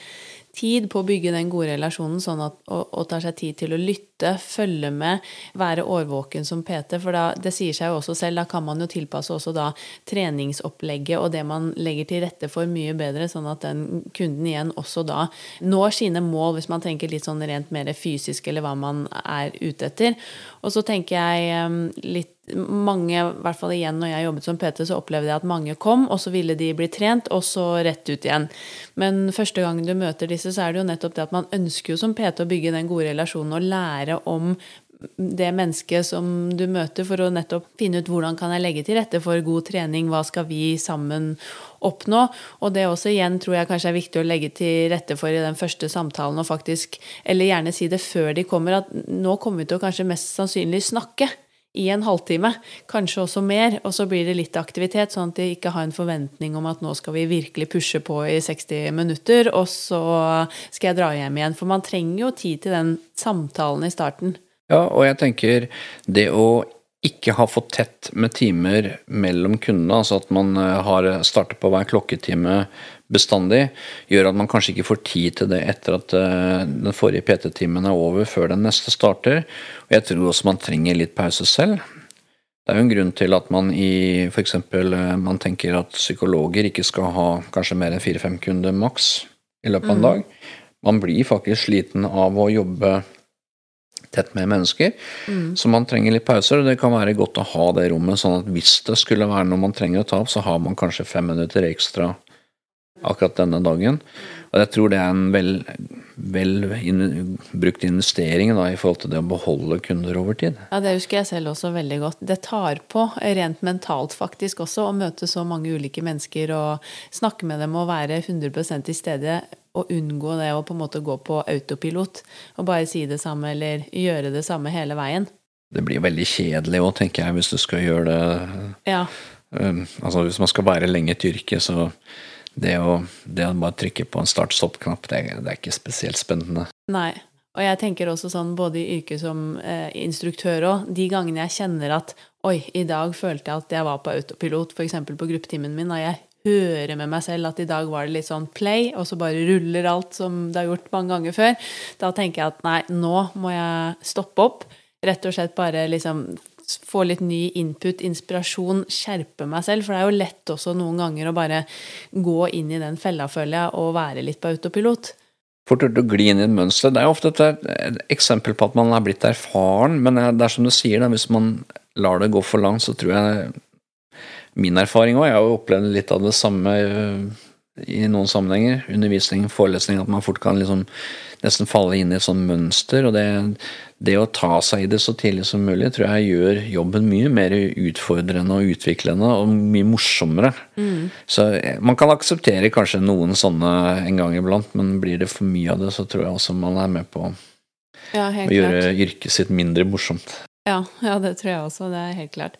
tid på å bygge den gode relasjonen, sånn at, og, og tar seg tid til å lytte, følge med, være årvåken som PT. For da, det sier seg jo også selv, da kan man jo tilpasse også da treningsopplegget og det man legger til rette for, mye bedre, sånn at den kunden igjen også da når sine mål, hvis man tenker litt sånn rent mer fysisk, eller hva man er ute etter. Og så tenker jeg um, litt mange, i hvert fall igjen når jeg jobbet som PT, så opplevde jeg at mange kom, og så ville de bli trent, og så rett ut igjen. Men første gang du møter disse, så er det jo nettopp det at man ønsker jo som PT å bygge den gode relasjonen og lære om det mennesket som du møter, for å nettopp finne ut hvordan kan jeg legge til rette for god trening, hva skal vi sammen oppnå. Og det også igjen tror jeg kanskje er viktig å legge til rette for i den første samtalen, og faktisk, eller gjerne si det før de kommer, at nå kommer vi til å kanskje mest sannsynlig snakke i en halvtime, kanskje også mer, og så blir det litt aktivitet, sånn at de ikke har en forventning om at nå skal vi virkelig pushe på i 60 minutter, og så skal jeg dra hjem igjen. For man trenger jo tid til den samtalen i starten. Ja, og jeg tenker det å ikke ha fått tett med timer mellom kundene, altså at man eh, har startet på hver klokketime bestandig, gjør at man kanskje ikke får tid til det etter at eh, den forrige PT-timen er over, før den neste starter. Og jeg tror også man trenger litt pause selv. Det er jo en grunn til at man i f.eks. Eh, man tenker at psykologer ikke skal ha kanskje mer enn fire-fem kunder maks i løpet av en mm. dag. Man blir faktisk sliten av å jobbe tett med mennesker. Så man trenger litt pauser, og det kan være godt å ha det rommet, sånn at hvis det skulle være noe man trenger å ta opp, så har man kanskje fem minutter ekstra akkurat denne dagen. Og jeg tror det er en vel, vel in, brukt investering da, i forhold til det å beholde kunder over tid. Ja, Det husker jeg selv også veldig godt. Det tar på rent mentalt faktisk også å møte så mange ulike mennesker og snakke med dem og være 100 i stedet. Og unngå det å på en måte gå på autopilot og bare si det samme eller gjøre det samme hele veien. Det blir veldig kjedelig òg, tenker jeg, hvis du skal gjøre det Ja, um, Altså hvis man skal være lenge i et yrke, så det å, det å bare trykke på en start-stopp-knapp, det, det er ikke spesielt spennende. Nei. Og jeg tenker også sånn både i yrket som eh, instruktør òg, de gangene jeg kjenner at oi, i dag følte jeg at jeg var på autopilot, f.eks. på gruppetimen min, og jeg hører med meg selv at i dag var det litt sånn play, og så bare ruller alt som det har gjort mange ganger før, da tenker jeg at nei, nå må jeg stoppe opp. Rett og slett bare liksom få litt ny input, inspirasjon, skjerpe meg selv. For det er jo lett også noen ganger å bare gå inn i den fella, føler jeg, og være litt på autopilot. Fort gjort å gli inn i et mønster. Det er jo ofte et, eksempel på at man er blitt erfaren, men det er som du sier, hvis man lar det gå for langt, så tror jeg Min erfaring òg, jeg har jo opplevd litt av det samme øh, i noen sammenhenger, undervisning, forelesning, at man fort kan liksom nesten falle inn i et sånt mønster. Og det, det å ta seg i det så tidlig som mulig, tror jeg gjør jobben mye mer utfordrende og utviklende og mye morsommere. Så eh, man kan akseptere kanskje noen sånne en gang iblant, men blir det for mye av det, så tror jeg også man er med på Ja, å gjøre klart. yrket sitt mindre morsomt. Ja, ja, det tror jeg også. Det er helt klart.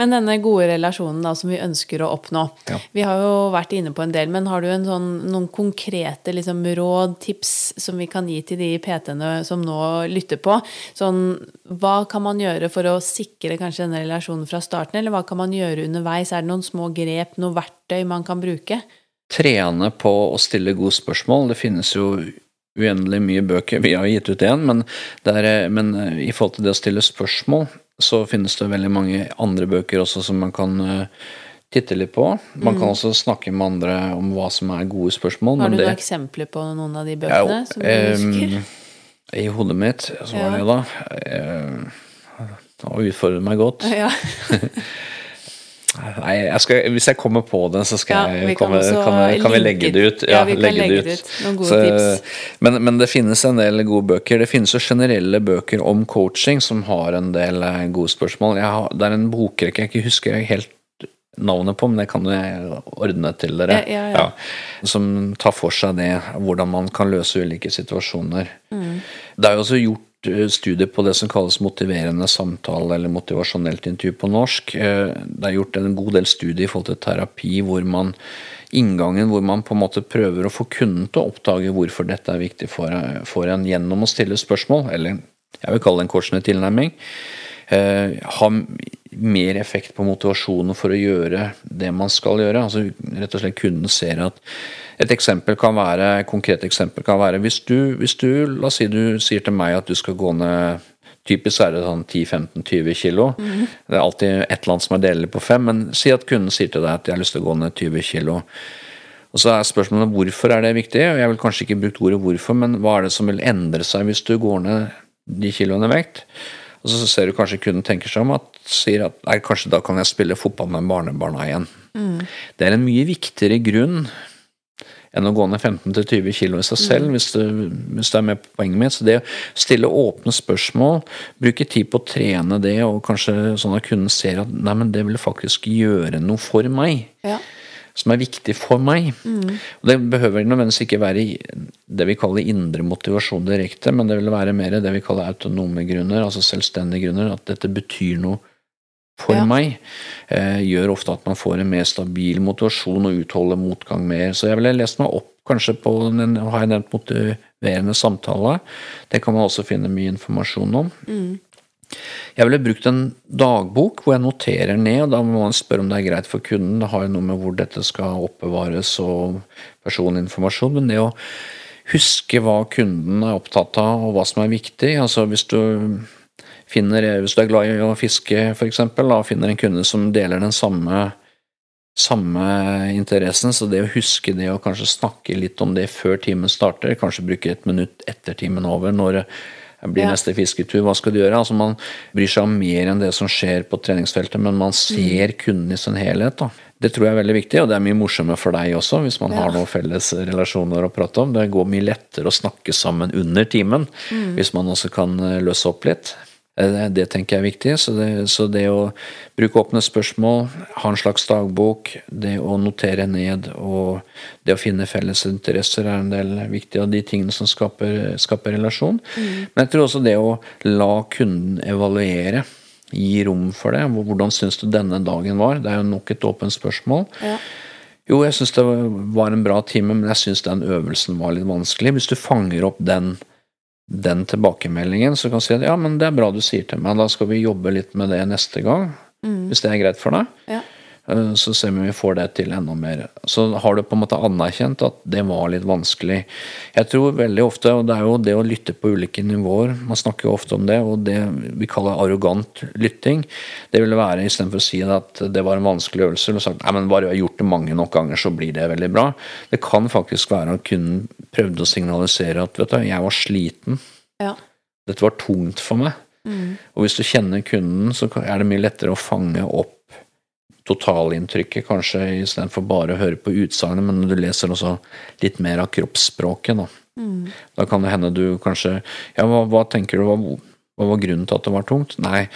Men denne gode relasjonen da, som vi ønsker å oppnå. Ja. Vi har jo vært inne på en del, men har du en sånn, noen konkrete liksom, råd, tips, som vi kan gi til de PT-ene som nå lytter på? Sånn, hva kan man gjøre for å sikre kanskje denne relasjonen fra starten, eller hva kan man gjøre underveis? Er det noen små grep, noe verktøy man kan bruke? Trene på å stille gode spørsmål. Det finnes jo uendelig mye bøker. Vi har gitt ut én, men, er- men eh, i forhold til det å stille spørsmål, så finnes det veldig mange andre bøker også som man kan eh, titte litt på. Man kan også snakke med andre om hva som er gode spørsmål. Mm. Har du det, noen eksempler på noen av de Ja, bøkene som du husker? em, I hodet mitt så var Ja. det da eh, utfordret utfordre meg godt. Ja. Nei, jeg skal, hvis jeg kommer på den, så skal Ja, jeg kan komme, kan, vi- kan vi legge det ut. ja, vi kan legge det ut. Noen gode tips. Men, men det finnes en del gode bøker. Det finnes jo generelle bøker om coaching som har en del eh, gode spørsmål. Jeg har, det er en bokrekke jeg ikke husker helt navnet på, men det kan jeg ordne til dere. Ja, ja, ja. som tar for seg det, hvordan man kan løse ulike situasjoner. Mm. Det er jo også gjort eh, studier på det som kalles motiverende samtale, eller motivasjonelt intervju på norsk. Eh, Det er gjort en god del studier i forhold til terapi hvor man inngangen hvor man på en måte prøver å få kunden til å oppdage hvorfor dette er viktig for, for en gjennom å stille spørsmål, eller jeg vil kalle det en coachende tilnærming. Eh, ha mer effekt på motivasjonen for å gjøre det man skal gjøre. Altså rett og slett kunden ser at et eksempel kan være, et konkret eksempel kan være hvis du, hvis du, la oss si du sier til meg at du skal gå ned Typisk er det sånn 10-15-20 kilo. Det er alltid et eller annet som er delelig på fem, men si at kunden sier til deg at jeg har lyst til å gå ned 20 kilo. Og så er spørsmålet hvorfor er det viktig, og jeg vil kanskje ikke brukt ordet hvorfor, men hva er det som vil endre seg hvis du går ned de kiloene vekt? Og så ser du kanskje kunden tenker seg om at sier at nei, kanskje da kan jeg spille fotball med barnebarna igjen. Det er en mye viktigere grunn enn å gå ned 15-20 kilo i seg selv, hvis, du, hvis det, er med på poenget mitt. Så det å stille åpne spørsmål, bruke tid på å trene det, og kanskje sånn at kunden ser at nei, men det vil faktisk gjøre noe for meg Ja. som er viktig for meg. Og Det behøver nødvendigvis ikke være det vi kaller indre motivasjon direkte, men det vil være mer det vi kaller autonome grunner, altså selvstendige grunner. At dette betyr noe for Ja. meg. Eh, gjør ofte at man får en mer stabil motivasjon og utholder motgang mer. Så jeg ville lest meg opp kanskje på den, har jeg nevnt motiverende samtale. Det kan man også finne mye informasjon om. Jeg ville brukt en dagbok hvor jeg noterer ned, og da må man spørre om det er greit for kunden. Det har jo noe med hvor dette skal oppbevares og personinformasjon. Men det å huske hva kunden er opptatt av, og hva som er viktig altså Hvis du finner, hvis du er glad i å fiske, f.eks., og finner en kunde som deler den samme samme interessen, så det å huske det og kanskje snakke litt om det før timen starter, kanskje bruke et minutt etter timen over, når blir Ja. neste fisketur, hva skal du gjøre? Altså Man bryr seg om mer enn det som skjer på treningsfeltet, men man ser kunden i sin helhet. da. Det tror jeg er veldig viktig, og det er mye morsommere for deg også, hvis man Ja. har noen felles relasjoner å prate om. Det går mye lettere å snakke sammen under timen, hvis man også kan løse opp litt. Eh, Det tenker jeg er viktig. Så det, så det å bruke åpne spørsmål, ha en slags dagbok, det å notere ned og det å finne felles interesser er en del viktig av de tingene som skaper, skaper relasjon. Men jeg tror også det å la kunden evaluere, gi rom for det. Hvordan syns du denne dagen var? Det er jo nok et åpent spørsmål. Ja. Jo, jeg syns det var en bra time, men jeg syns den øvelsen var litt vanskelig. Hvis du fanger opp den, den tilbakemeldingen, så kan du si at ja, men det er bra du sier til meg, da skal vi jobbe litt med det neste gang. Hvis det er greit for deg. Ja. Eh, Så ser vi om vi får det til enda mer. Så har du på en måte anerkjent at det var litt vanskelig. Jeg tror veldig ofte, og det er jo det å lytte på ulike nivåer, man snakker jo ofte om det, og det vi kaller arrogant lytting, det ville være istedenfor å si at det var en vanskelig øvelse, eller sagt nei, men bare jeg har gjort det mange nok ganger, så blir det veldig bra. Det kan faktisk være at kunden prøvde å signalisere at vet du, jeg var sliten, Ja. dette var tungt for meg. Og hvis du kjenner kunden, så er det mye lettere å fange opp totalinntrykket, kanskje istedenfor bare å høre på utsagnet, men du leser også litt mer av kroppsspråket. Da, da kan det hende du kanskje Ja, hva, hva tenker du, hva, hva var grunnen til at det var tungt? Nei,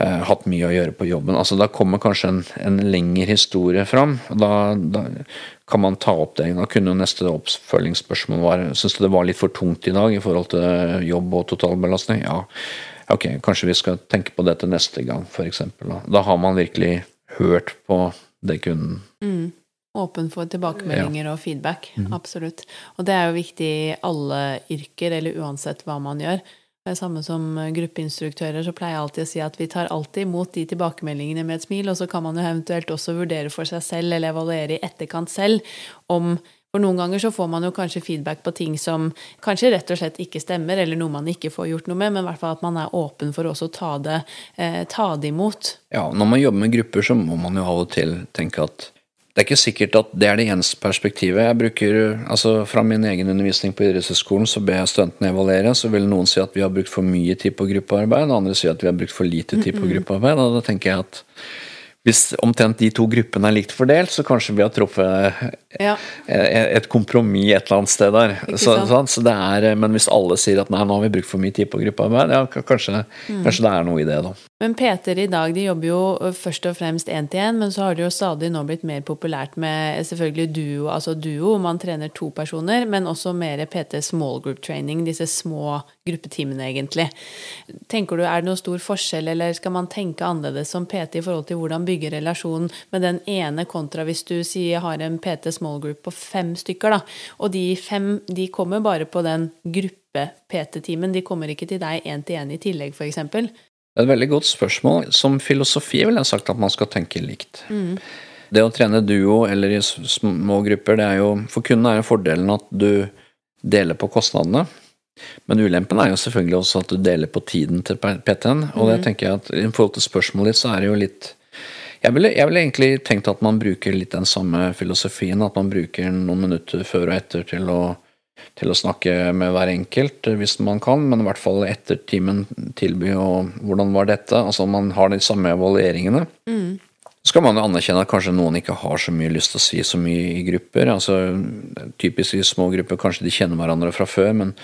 eh, hatt mye å gjøre på jobben. Altså, da kommer kanskje en, en lengre historie fram. og Da, da kan man ta opp det. Da kunne jo neste oppfølgingsspørsmål være Syns du det var litt for tungt i dag i forhold til jobb og totalbelastning? Ja. Ok, kanskje vi skal tenke på dette neste gang, f.eks. Da. da har man virkelig hørt på det kunden Åpen for tilbakemeldinger og feedback. Absolutt. Og det er jo viktig i alle yrker, eller uansett hva man gjør. Det er samme som gruppeinstruktører, så pleier jeg alltid å si at vi tar alltid imot de tilbakemeldingene med et smil, og så kan man jo eventuelt også vurdere for seg selv, eller evaluere i etterkant selv, om For noen ganger så får man jo kanskje feedback på ting som kanskje rett og slett ikke stemmer, eller noe man ikke får gjort noe med, men i hvert fall at man er åpen for også å ta det, eh, ta det imot. Ja, når man jobber med grupper, så må man jo av og til tenke at det er ikke sikkert at det er det eneste perspektivet. Jeg bruker, altså Fra min egen undervisning på idrettshøyskolen så ber jeg studentene evaluere. Så vil noen si at vi har brukt for mye tid på gruppearbeid, andre sier at vi har brukt for lite tid på gruppearbeid. Og da tenker jeg at hvis omtrent de to gruppene er likt fordelt, så kanskje vi har truffet Ja. et kompromiss et eller annet sted der. Så? Så det er, men hvis alle sier at nei, nå har vi brukt for mye tid på gruppearbeid, ja, kanskje, Mm. kanskje det er noe i det, da. Men PT-er i dag de jobber jo først og fremst én-til-én, men så har det jo stadig nå blitt mer populært med selvfølgelig duo, altså duo, man trener to personer, men også mer PT small group training, disse små gruppetimene, egentlig. Tenker du, Er det noen stor forskjell, eller skal man tenke annerledes som PT i forhold til hvordan bygge relasjonen med den ene kontra hvis du sier har en PT small group på fem stykker, da, og de fem de kommer bare på den gruppe-PT-timen, de kommer ikke til deg én-til-én i tillegg, f.eks.? Det er et veldig godt spørsmål. Som filosofi ville jeg sagt at man skal tenke likt. Det å trene duo eller i små grupper, det er jo For kunden er jo fordelen at du deler på kostnadene. Men ulempen er jo selvfølgelig også at du deler på tiden til PT-en. Og det tenker jeg at i forhold til spørsmålet ditt, så er det jo litt jeg ville, jeg ville egentlig tenkt at man bruker litt den samme filosofien. At man bruker noen minutter før og etter til å, til å snakke med hver enkelt, hvis man kan. Men i hvert fall etter timen tilby og hvordan var dette. Altså man har de samme evalueringene. Så skal man jo anerkjenne at kanskje noen ikke har så mye lyst til å si så mye i grupper. altså Typisk i små grupper, kanskje de kjenner hverandre fra før. men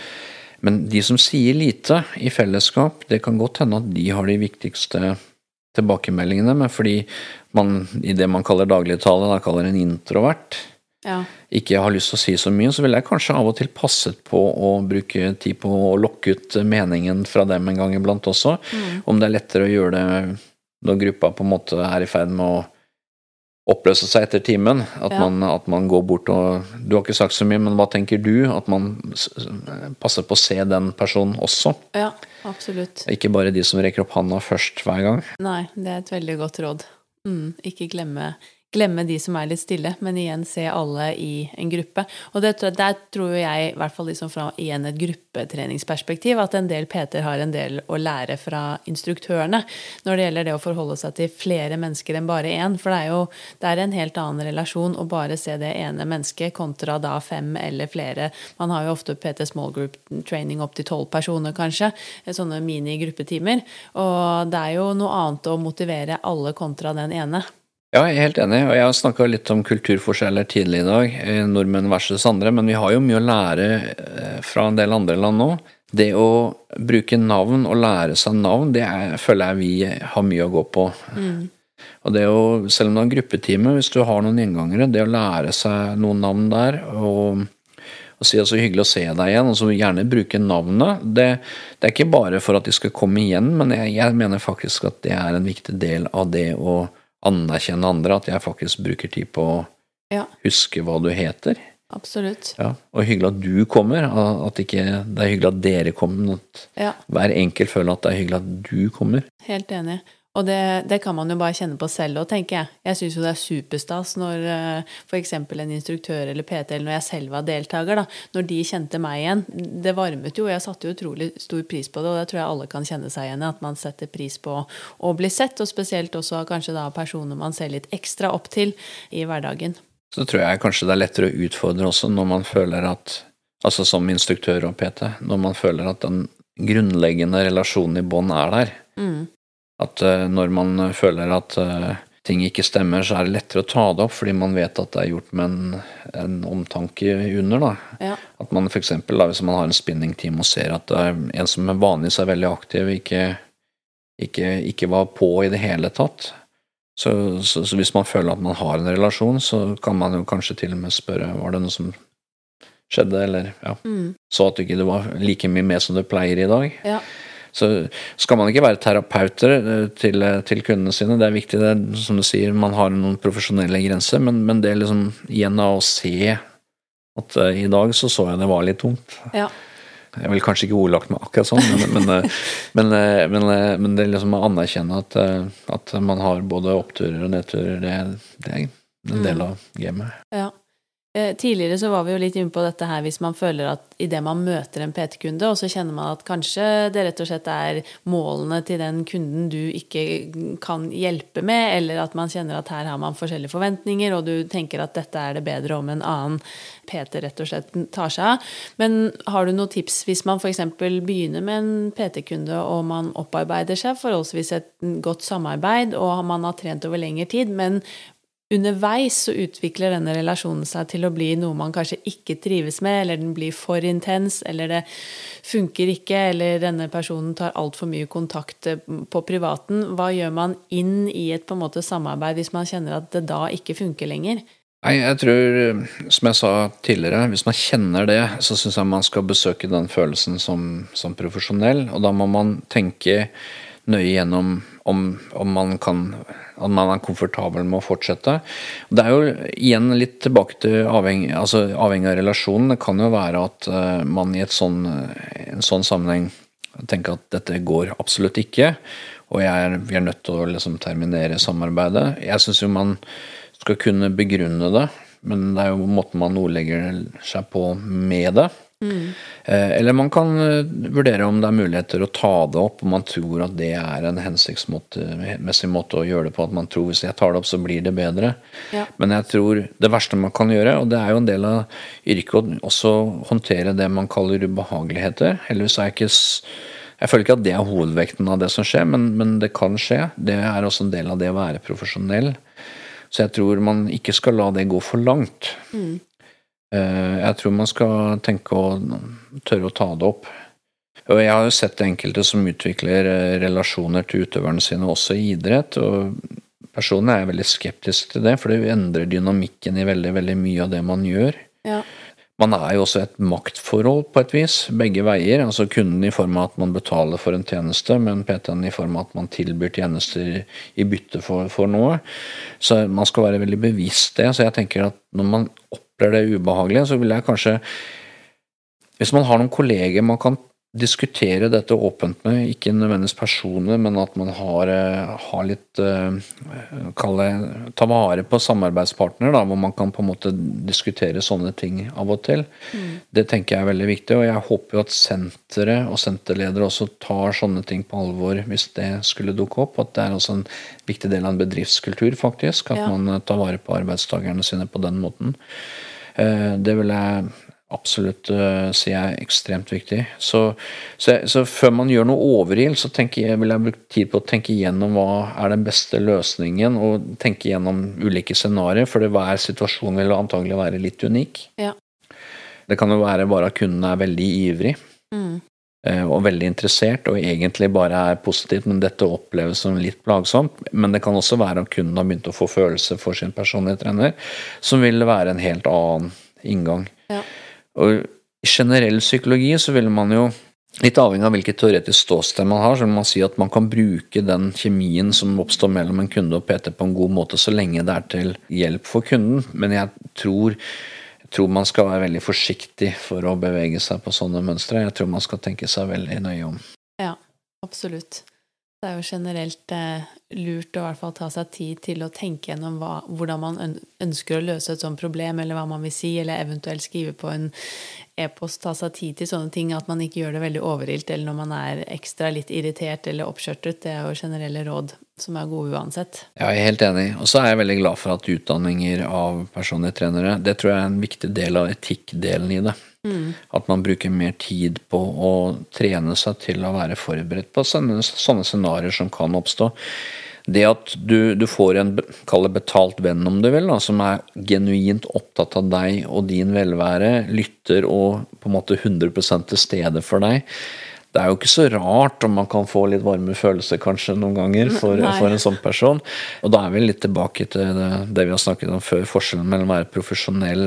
men de som sier lite i fellesskap, det kan godt hende at de har de viktigste tilbakemeldingene, men fordi man i det man kaller dagligtale, da kaller en introvert, Ja. ikke har lyst til å si så mye, så ville jeg kanskje av og til passet på å bruke tid på å lokke ut meningen fra dem en gang iblant også. Om det er lettere å gjøre det når gruppa på en måte er i ferd med å oppløse seg etter timen. At, Ja. man, at man går bort og Du har ikke sagt så mye, men hva tenker du? At man passer på å se den personen også. ja, absolutt. Ikke bare de som rekker opp handa først hver gang. Nei, det er et veldig godt råd. Mm, ikke glemme, glemme de som er litt stille, men igjen se alle i en gruppe. Og det, der tror jeg, i hvert fall liksom fra igjen et gruppetreningsperspektiv, at en del PT-er har en del å lære fra instruktørene når det gjelder det å forholde seg til flere mennesker enn bare én. For det er jo det er en helt annen relasjon å bare se det ene mennesket kontra da fem eller flere. Man har jo ofte PT small group training opp til tolv personer, kanskje. Sånne mini-gruppetimer. Og det er jo noe annet å motivere alle kontra den ene. Ja, jeg er helt enig. og Jeg har snakka litt om kulturforskjeller tidlig i dag, eh, nordmenn versus andre, men vi har jo mye å lære eh, fra en del andre land nå. Det å bruke navn og lære seg navn, det er, føler jeg vi har mye å gå på. Mm. Og det å, Selv om det er en gruppetime, hvis du har noen gjengangere, det å lære seg noen navn der og, og si så hyggelig å se deg igjen, og så gjerne bruke navnet, det, det, er ikke bare for at de skal komme igjen, men jeg, jeg mener faktisk at det er en viktig del av det å anerkjenne andre, at jeg faktisk bruker tid på å ja. huske hva du heter. Absolutt. Ja, og hyggelig at du kommer. At ikke det er hyggelig at dere kommer. At ja. hver enkelt føler at det er hyggelig at du kommer. Helt enig. Og det, det, kan man jo bare kjenne på selv òg, tenker jeg. Jeg syns jo det er superstas når eh, f.eks. en instruktør eller PT, eller når jeg selv var deltaker, da, når de kjente meg igjen. Det varmet jo, og jeg satte jo utrolig stor pris på det, og det tror jeg alle kan kjenne seg igjen i. At man setter pris på å bli sett, og spesielt også kanskje da personer man ser litt ekstra opp til i hverdagen. Så tror jeg kanskje det er lettere å utfordre også når man føler at Altså som instruktør og PT, når man føler at den grunnleggende relasjonen i bånn er der. Mm. At uh, når man føler at uh, ting ikke stemmer, så er det lettere å ta det opp, fordi man vet at det er gjort med en, en omtanke under. da. Ja. At man f.eks. hvis man har en spinningteam og ser at det er en som vanligvis er veldig aktiv, ikke, ikke, ikke var på i det hele tatt. Så, så, så, hvis man føler at man har en relasjon, så kan man jo kanskje til og med spørre var det noe som skjedde, eller ja, mm. så at du ikke var like mye med som du pleier i dag. Ja. Så skal man ikke være terapeuter eh, til, eh, til, kundene sine. Det er viktig, det, som du sier, man har noen profesjonelle grenser, men, men det liksom igjen av å se at uh, i dag så så jeg det var litt tungt. Ja. Jeg vil kanskje ikke ordlagt meg akkurat sånn, men, men, men, men det liksom å anerkjenne at, at, man har både oppturer og nedturer, det, det er en del mm. av gamet. Ja. Eh, tidligere så var vi jo litt inne på dette her hvis man føler at idet man møter en PT-kunde, og så kjenner man at kanskje det rett og slett er målene til den kunden du ikke kan hjelpe med, eller at man kjenner at her har man forskjellige forventninger, og du tenker at dette er det bedre om en annen PT rett og slett tar seg av. Men har du noen tips hvis man f.eks. begynner med en PT-kunde, og man opparbeider seg forholdsvis et godt samarbeid, og man har trent over lengre tid, men underveis så utvikler denne relasjonen seg til å bli noe man kanskje ikke trives med, eller den blir for intens, eller det funker ikke, eller denne personen tar altfor mye kontakt eh, på privaten. Hva gjør man inn i et på en måte samarbeid hvis man kjenner at det da ikke funker lenger? Nei, jeg tror, som jeg sa tidligere, hvis man kjenner det, så syns jeg man skal besøke den følelsen som, som profesjonell, og da må man tenke nøye gjennom om, om man kan om, man er komfortabel med å fortsette. Det er jo igjen litt tilbake til avhengig, altså avhengig av relasjonen. Det kan jo være at uh, man i sånn, en sånn sammenheng tenker at dette går absolutt ikke, og er, vi er nødt til å liksom terminere samarbeidet. Jeg syns jo man skal kunne begrunne det, men det er jo måten man ordlegger seg på med det. Mm. Eller man kan eh, vurdere om det er muligheter å ta det opp, om man tror at det er en hensiktsmessig måte å gjøre det på. At man tror hvis jeg tar det opp, så blir det bedre. Ja. Men jeg tror det verste man kan gjøre, og det er jo en del av yrket å også håndtere det man kaller ubehageligheter. Heldigvis er jeg ikke jeg føler ikke at det er hovedvekten av det som skjer, men, men det kan skje. Det er også en del av det å være profesjonell. Så jeg tror man ikke skal la det gå for langt. Mm. Eh, jeg tror man skal tenke å tørre å ta det opp. Og jeg har jo sett enkelte som utvikler eh, relasjoner til utøverne sine også i idrett. og Personlig er jeg veldig skeptisk til det, for det endrer dynamikken i veldig, veldig mye av det man gjør. Ja. Man er jo også et maktforhold på et vis, begge veier. Altså kunden i form av at man betaler for en tjeneste, men PT-en i form av at man tilbyr tjenester i bytte for, for, noe. Så man skal være veldig bevisst det. Så jeg tenker at når man opplever det ubehagelige, så vil jeg kanskje Hvis man har noen kolleger man kan diskutere dette åpent med, ikke nødvendigvis personer, men at man har, eh, har litt kall kalle, Ta vare på samarbeidspartner, da, hvor man kan på en måte diskutere sånne ting av og til. Mm. Det tenker jeg er veldig viktig, og jeg håper jo at senteret og senterledere også tar sånne ting på alvor hvis det skulle dukke opp. At det er også en viktig del av en bedriftskultur, faktisk. At ja. man tar vare på arbeidstakerne sine på den måten. Det vil jeg absolutt uh, sier jeg ekstremt viktig. Så, så, så, før man gjør noe overild, så jeg, vil jeg bruke tid på å tenke igjennom hva er den beste løsningen, og tenke igjennom ulike scenarioer, for hver situasjon vil antagelig være litt unik. Ja. Det kan jo være bare at kunden er veldig ivrig. Mm. Uh, og veldig interessert, og egentlig bare er positivt, men dette oppleves som litt plagsomt. Men det kan også være at kunden har begynt å få følelse for sin personlige trener, som vil være en helt annen inngang. Ja. Og i generell psykologi så vil man jo Litt avhengig av hvilket teoretisk ståsted man har, så vil man si at man kan bruke den kjemien som oppstår mellom en kunde og PT på en god måte, så lenge det er til hjelp for kunden. Men jeg tror, jeg tror man skal være veldig forsiktig for å bevege seg på sånne mønstre. Jeg tror man skal tenke seg veldig nøye om. Ja, absolutt. Det er jo generelt eh, lurt å i hvert fall ta seg tid til å tenke gjennom hva, hvordan man ønsker å løse et sånt problem, eller hva man vil si, eller eventuelt skrive på en e-post. Ta seg tid til sånne ting, at man ikke gjør det veldig overilt, eller når man er ekstra litt irritert eller oppskjørtet. Det er jo generelle råd som er gode uansett. Ja, jeg er helt enig. Og så er jeg veldig glad for at utdanninger av personlige trenere, det tror jeg er en viktig del av etikkdelen i det. Mm. At man bruker mer tid på å trene seg til å være forberedt på sånne, sånne scenarioer som kan oppstå. Det at du, du får en kall betalt venn, om du vil, da, som er genuint opptatt av deg og din velvære, lytter og på en måte 100 til stede for deg, det er jo ikke så rart om man kan få litt varme følelser kanskje noen ganger for, for, en sånn person. Og da er vi litt tilbake til det, det vi har snakket om før, forskjellen mellom å være profesjonell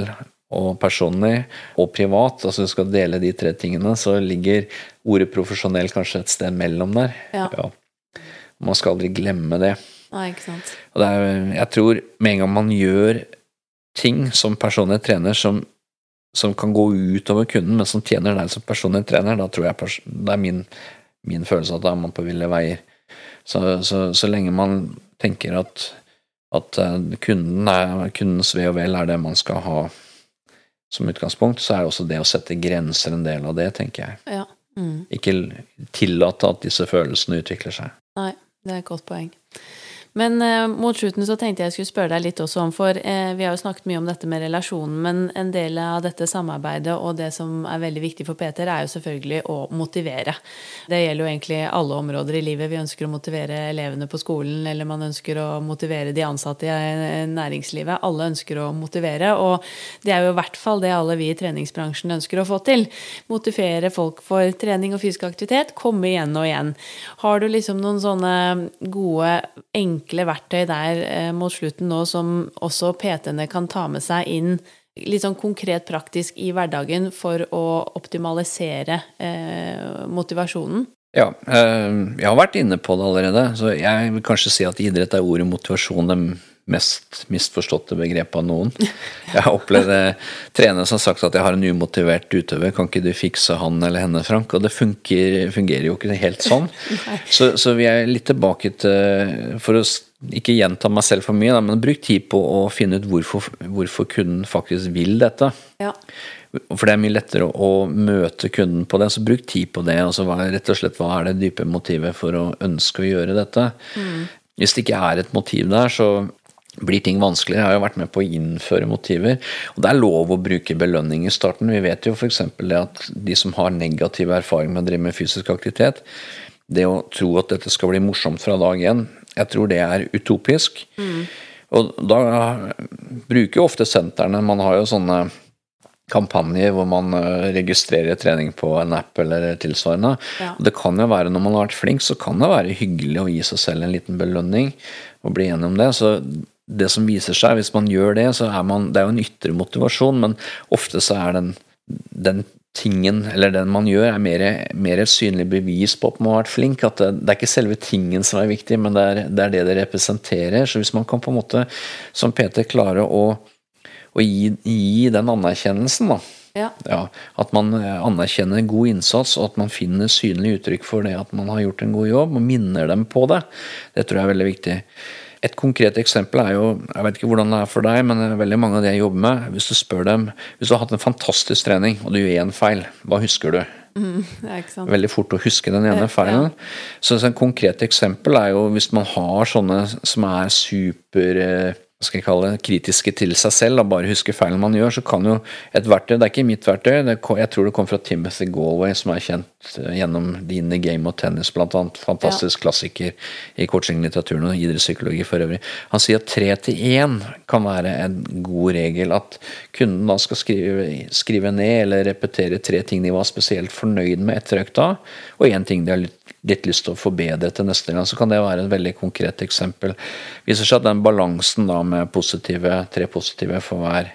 og personlig og privat, altså du skal dele de tre tingene, så ligger ordet profesjonell kanskje et sted mellom der. Ja. ja. Man skal aldri glemme det. Nei, ikke sant. Og det er, jeg tror med en gang man gjør ting som personlig trener som, som kan gå utover kunden, men som tjener deg som personlig trener, da tror jeg det er min, min følelse at da er man på ville veier. Så, så, så lenge man tenker at, at eh, kunden er, kundens ve og vel er det man skal ha som utgangspunkt, så er også det å sette grenser en del av det, tenker jeg. Ja. Mm. Ikke tillate at disse følelsene utvikler seg. Nei, det er et godt poeng. Men eh, mot slutten så tenkte jeg skulle spørre deg litt også om, for eh, vi har jo snakket mye om dette med relasjonen, men en del av dette samarbeidet og det som er veldig viktig for Peter, er jo selvfølgelig å motivere. Det gjelder jo egentlig alle områder i livet. Vi ønsker å motivere elevene på skolen, eller man ønsker å motivere de ansatte i eh, næringslivet. Alle ønsker å motivere, og det er jo i hvert fall det alle vi i treningsbransjen ønsker å få til. Motivere folk for trening og fysisk aktivitet, komme igjen og igjen. Har du liksom noen sånne gode, enkle enkle verktøy der eh, mot slutten nå som også PT-ene kan ta med seg inn litt sånn konkret praktisk i hverdagen for å optimalisere eh, motivasjonen? Ja, eh, jeg har vært inne på det allerede. Så jeg vil kanskje si at idrett er ordet motivasjon mest misforståtte begrep av noen. Jeg har opplevd trenere som har sagt at jeg har en umotivert utøver, kan ikke du fikse han eller henne, Frank? Og det funker, fungerer jo ikke helt sånn. Så, så, vi er litt tilbake til For å ikke gjenta meg selv for mye, da, men bruk tid på å finne ut hvorfor, hvorfor kunden faktisk vil dette. Ja. For det er mye lettere å, møte kunden på det, så bruk tid på det. Altså, rett og slett, hva er det dype motivet for å ønske å gjøre dette? Mm. Hvis det ikke er et motiv der, så blir ting vanskeligere. Jeg har jo vært med på å innføre motiver. Og det er lov å bruke belønning i starten. Vi vet jo f.eks. det at de som har negativ erfaring med å drive med fysisk aktivitet, det å tro at dette skal bli morsomt fra dag én, jeg tror det er utopisk. Mm. Og da bruker jo ofte sentrene Man har jo sånne kampanjer hvor man eh, registrerer trening på en app eller tilsvarende. Ja. Det kan jo være, når man har vært flink, så kan det være hyggelig å gi seg selv en liten belønning og bli enig om det. Så det som viser seg, hvis man gjør det, så er man Det er jo en ytre motivasjon, men ofte så er den, den tingen, eller den man gjør, er mer, mer et synlig bevis på at man har vært flink. At det, det, er ikke selve tingen som er viktig, men det er, det er, det det representerer. Så hvis man kan på en måte, som Peter, klare å, å gi, gi, den anerkjennelsen, da, Ja. Ja, At man eh, anerkjenner god innsats, og at man finner synlig uttrykk for det at man har gjort en god jobb, og minner dem på det. Det tror jeg er veldig viktig. Et konkret eksempel er jo Jeg vet ikke hvordan det er for deg, men veldig mange av de jeg jobber med Hvis du spør dem Hvis du har hatt en fantastisk trening, og du gjør én feil, hva husker du? Sant. Veldig fort å huske den ene feilen. Så et konkret eksempel er jo hvis man har sånne som er super eh, skal jeg kalle det, kritiske til seg selv og bare huske feilen man gjør, så kan jo et verktøy Det er ikke mitt verktøy, det, jeg tror det kom fra Timothy Galway, som er kjent eh, gjennom The In Game og Tennis, blant annet. Fantastisk klassiker i coachinglitteraturen og idrettspsykologi for øvrig. Han sier at tre til én kan være en god regel. At kunden da skal skrive, skrive ned eller repetere tre ting de var spesielt fornøyd med etter økta, og én ting de har litt, litt lyst til å forbedre til neste gang. Så kan det være et veldig konkret eksempel. Viser seg at den balansen da med positive, tre positive for hver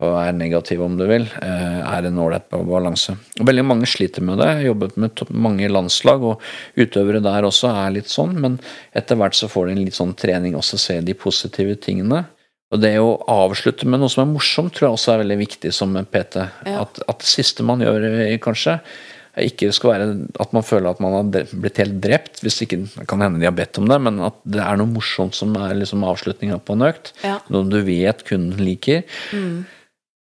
og er negativ, om du vil, eh, er en ålreit balanse. Og Veldig mange sliter med det. Jeg har jobbet med mange landslag, og utøvere der også er litt sånn, men etter hvert så får de en litt sånn trening også, se de positive tingene. Og det å avslutte med noe som er morsomt, tror jeg også er veldig viktig som PT. Ja. At, at det siste man gjør, eh, kanskje, ikke skal være at man føler at man har blitt helt drept, hvis ikke det kan hende de har bedt om det, men at det er noe morsomt som er liksom avslutninga på en økt. Ja. Noe du vet kunden liker. Mm.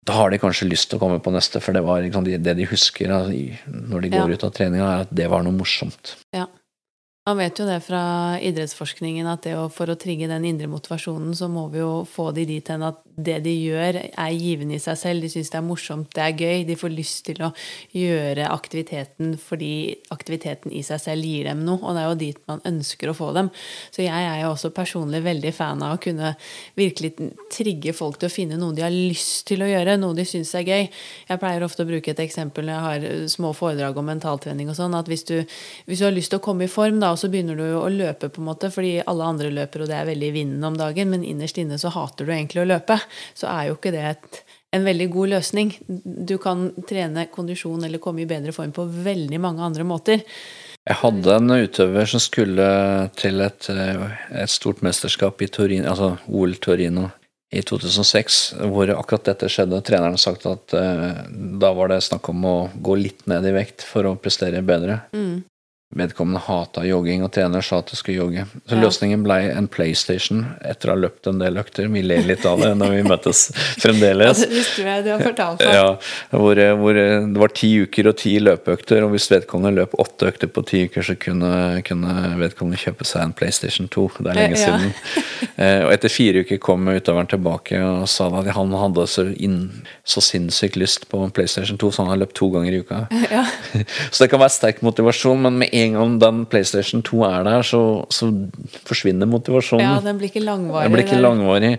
Da har de kanskje lyst til å komme på neste, for det var liksom det de husker når de går Ja. ut av treninga, er at det var noe morsomt. Man vet jo det fra idrettsforskningen at å, for å trigge den indre motivasjonen, så må vi jo få de dit hen at det de gjør, er givende i seg selv. De syns det er morsomt, det er gøy. De får lyst til å gjøre aktiviteten fordi aktiviteten i seg selv gir dem noe, og det er jo dit man ønsker å få dem. Så jeg er jo også personlig veldig fan av å kunne virkelig trigge folk til å finne noe de har lyst til å gjøre, noe de syns er gøy. Jeg pleier ofte å bruke et eksempel når jeg har små foredrag om mentaltrening og sånn, at hvis du, hvis du har lyst til å komme i form, da, og så begynner du å løpe, på en måte, fordi alle andre løper, og det er veldig i vinden om dagen, men innerst inne så hater du egentlig å løpe, så er jo ikke det et, en veldig god løsning. Du kan trene kondisjon eller komme i bedre form på veldig mange andre måter. Jeg hadde en utøver som skulle til et, et stort mesterskap i Torino, altså OL Torino i 2006, hvor akkurat dette skjedde. Treneren har sagt at eh, da var det snakk om å gå litt ned i vekt for å prestere bedre. Mm. Vedkommende hata jogging, og trener sa at det skulle jogge. Så Ja. løsningen blei en PlayStation etter å ha løpt en del økter. Vi ler litt av det når vi møtes fremdeles. Det visste jeg du har fortalt meg. Ja, hvor, hvor det var ti uker og ti løpeøkter, og hvis vedkommende løp åtte økter på ti uker, så kunne, kunne vedkommende kjøpe seg en PlayStation 2. Det er lenge Ja. siden. Eh, og etter fire uker kom utøveren tilbake og sa at han hadde så, inn, så sinnssykt lyst på en PlayStation 2, så han har løpt to ganger i uka. Ja. Så det kan være sterk motivasjon, men med en gang den PlayStation 2 er der, så, så forsvinner motivasjonen. ja, den blir ikke langvarig. Den blir ikke langvarig.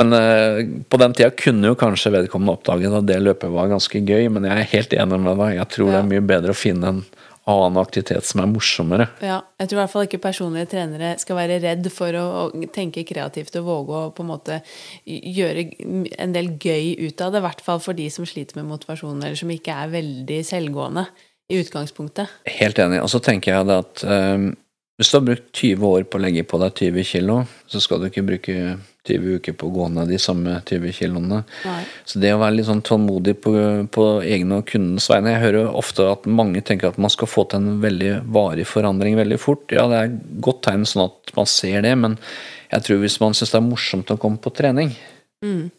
Men uh, på den tida kunne jo kanskje vedkommende oppdaget at det løpet var ganske gøy, men jeg er helt enig med deg. Jeg tror det er mye bedre å finne en annen aktivitet som er morsommere. Ja, jeg tror i hvert fall ikke personlige trenere skal være redd for å, å tenke kreativt og våge å på en måte gjøre en del gøy ut av det. I hvert fall for de som sliter med motivasjon, eller som ikke er veldig selvgående i utgangspunktet. Helt enig. Og så tenker jeg at um, hvis du har brukt 20 år på å legge på deg 20 kilo, så skal du ikke bruke 20 uker på å gå ned de samme 20 kiloene. Nei. Så det å være litt sånn tålmodig på, på egne og kundens vegne Jeg hører ofte at mange tenker at man skal få til en veldig varig forandring veldig fort. Ja, det er godt tegn sånn at man ser det, men jeg tror hvis man syns det er morsomt å komme på trening, Mm.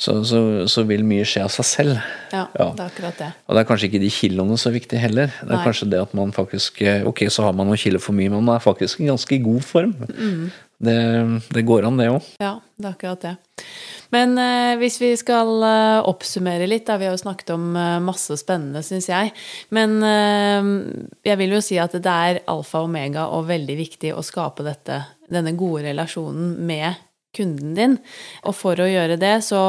Så, så, så vil mye skje av seg selv. Ja, Ja. det er akkurat det. Og det er kanskje ikke de kiloene så viktig heller. Det er Nei. kanskje det at man faktisk eh, Ok, så har man noen kilo for mye, men man er faktisk i ganske god form. Mm. Det, det går an, det òg. Ja, det er akkurat det. Men eh, hvis vi skal eh, oppsummere litt, da vi har jo snakket om eh, masse spennende, syns jeg. Men eh, jeg vil jo si at det er alfa og omega og veldig viktig å skape dette, denne gode relasjonen med kunden din. Og for å gjøre det, så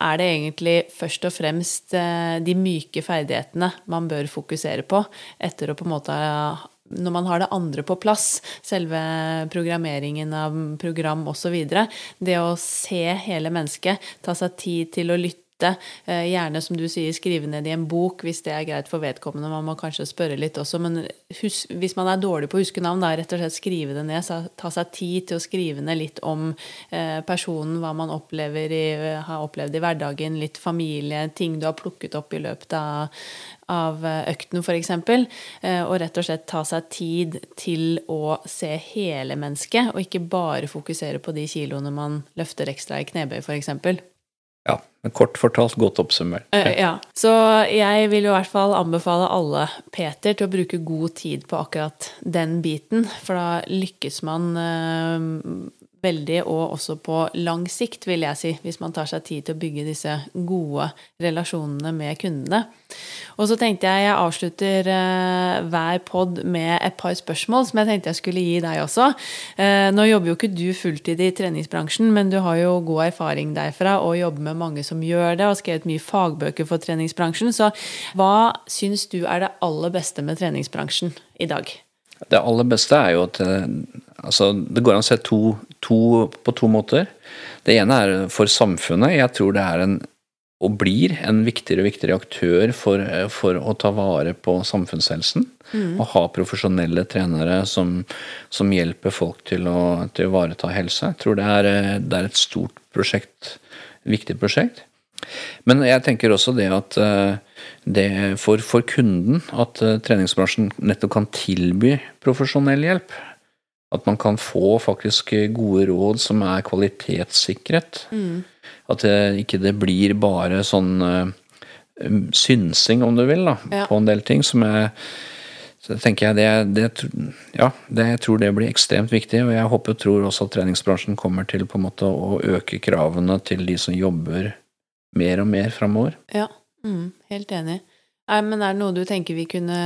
er det egentlig først og fremst eh, de myke ferdighetene man bør fokusere på etter å på en måte når man har det andre på plass, selve programmeringen av program osv., det å se hele mennesket, ta seg tid til å lytte lette. Eh, gjerne, som du sier, skrive ned i en bok hvis det er greit for vedkommende. Man må kanskje spørre litt også, men hus, hvis man er dårlig på å huske navn, da rett og slett skrive det ned. Ta seg tid til å skrive ned litt om eh, personen, hva man opplever i, har opplevd i hverdagen, litt familie, ting du har plukket opp i løpet av, av økten, f.eks. eksempel og rett og slett ta seg tid til å se hele mennesket, og ikke bare fokusere på de kiloene man løfter ekstra i knebøy, f.eks. Ja, men kort fortalt godt oppsummert. Uh, ja. Så jeg vil jo i hvert fall anbefale alle Peter til å bruke god tid på akkurat den biten, for da lykkes man uh, veldig, og også på lang sikt, vil jeg si, hvis man tar seg tid til å bygge disse gode relasjonene med kundene. Og så tenkte jeg jeg avslutter uh, hver pod med et par spørsmål som jeg tenkte jeg skulle gi deg også. Uh, nå jobber jo ikke du fulltid i treningsbransjen, men du har jo god erfaring derfra og jobber med mange som gjør det, og skrevet mye fagbøker for treningsbransjen. Så hva syns du er det aller beste med treningsbransjen i dag? Det aller beste er jo at eh, altså, det går an å se to, to, på to måter. Det ene er for samfunnet. Jeg tror det er en, og blir en viktigere og viktigere aktør for, for å ta vare på samfunnshelsen. Mm. Og ha profesjonelle trenere som, som hjelper folk til å, til å ivareta helse. Jeg tror det er, det er et stort prosjekt, viktig prosjekt. Men jeg tenker også det at eh, det for, for kunden at eh, treningsbransjen nettopp kan tilby profesjonell hjelp. At man kan få faktisk gode råd som er kvalitetssikret. Mm. At det ikke det blir bare sånn uh, synsing, om du vil, da, ja. på en del ting som er så tenker jeg det, det, ja, det, jeg tror det blir ekstremt viktig, og jeg håper og tror også at treningsbransjen kommer til på en måte å øke kravene til de som jobber mer og mer framover. Ja, mm, helt enig. Er, men er det noe du tenker vi kunne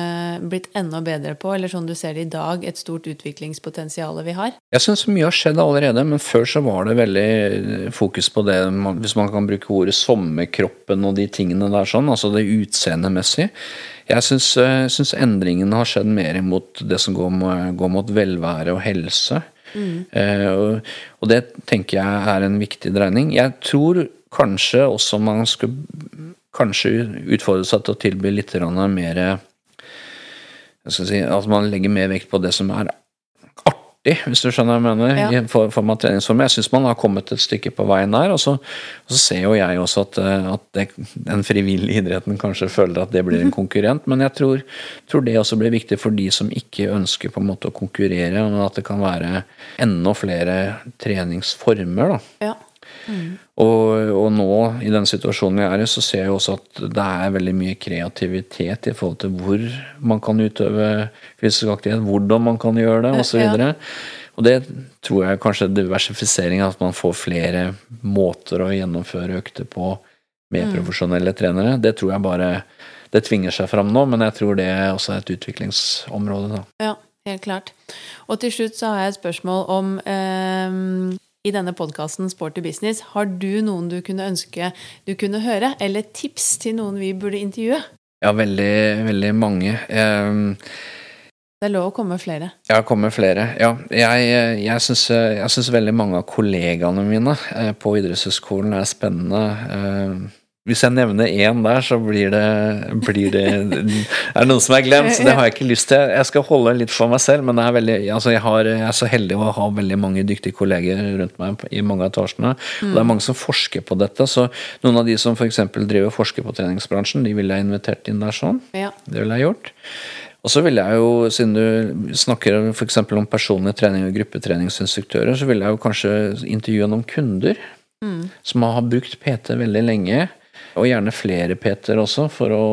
blitt enda bedre på, eller sånn du ser det i dag, et stort utviklingspotensial vi har? Jeg syns mye har skjedd allerede, men før så var det veldig fokus på det, hvis man kan bruke ordet sommerkroppen og de tingene der sånn, altså det utseendemessige. Jeg syns, syns endringene har skjedd mer mot det som går, med, går mot velvære og helse. Mm. Eh, og det tenker jeg er en viktig dreining. Jeg tror kanskje også man skulle kanskje utfordre seg til å tilby litt mer si, At man legger mer vekt på det som er artig, hvis du skjønner hva jeg mener, ja. for, for meg treningsform. Jeg syns man har kommet et stykke på veien der. Og så, og så ser jo jeg også at, at det, den frivillige idretten kanskje føler at det blir en konkurrent, men jeg tror, tror, det også blir viktig for de som ikke ønsker på en måte å konkurrere, og at det kan være enda flere treningsformer. da. Ja. Mm. Og, og, nå, i den situasjonen vi er i, så ser jeg også at det er veldig mye kreativitet i forhold til hvor man kan utøve fysisk aktivitet, hvordan man kan gjøre det, osv. Og, så og det tror jeg kanskje diversifisering, at man får flere måter å gjennomføre økter på med mm. profesjonelle trenere. Det tror jeg bare det tvinger seg fram nå, men jeg tror det er også et utviklingsområde. da. Ja, helt klart. Og til slutt så har jeg et spørsmål om eh, i denne podkasten Sporty business, har du noen du kunne ønske du kunne høre, eller tips til noen vi burde intervjue? Ja, veldig, veldig mange. Um, det er lov å komme flere. Ja, komme flere. Ja, jeg, jeg syns veldig mange av kollegaene mine eh, på idrettshøyskolen er spennende. Uh, hvis jeg nevner én der, så blir det, blir det Er det noen som er glemt? Så det har jeg ikke lyst til. Jeg skal holde litt for meg selv, men veldig, altså jeg, har, jeg, er så heldig å ha veldig mange dyktige kolleger rundt meg i mange av etasjene. Og det er mange som forsker på dette. Så noen av de som f.eks. driver og forsker på treningsbransjen, de ville jeg invitert inn der sånn. Det ville jeg gjort. Og så ville jeg jo, siden du snakker f.eks. om personlig trening og gruppetreningsinstruktører, så ville jeg jo kanskje intervjue noen kunder mm. som har brukt PT veldig lenge og gjerne flere Peter også, for å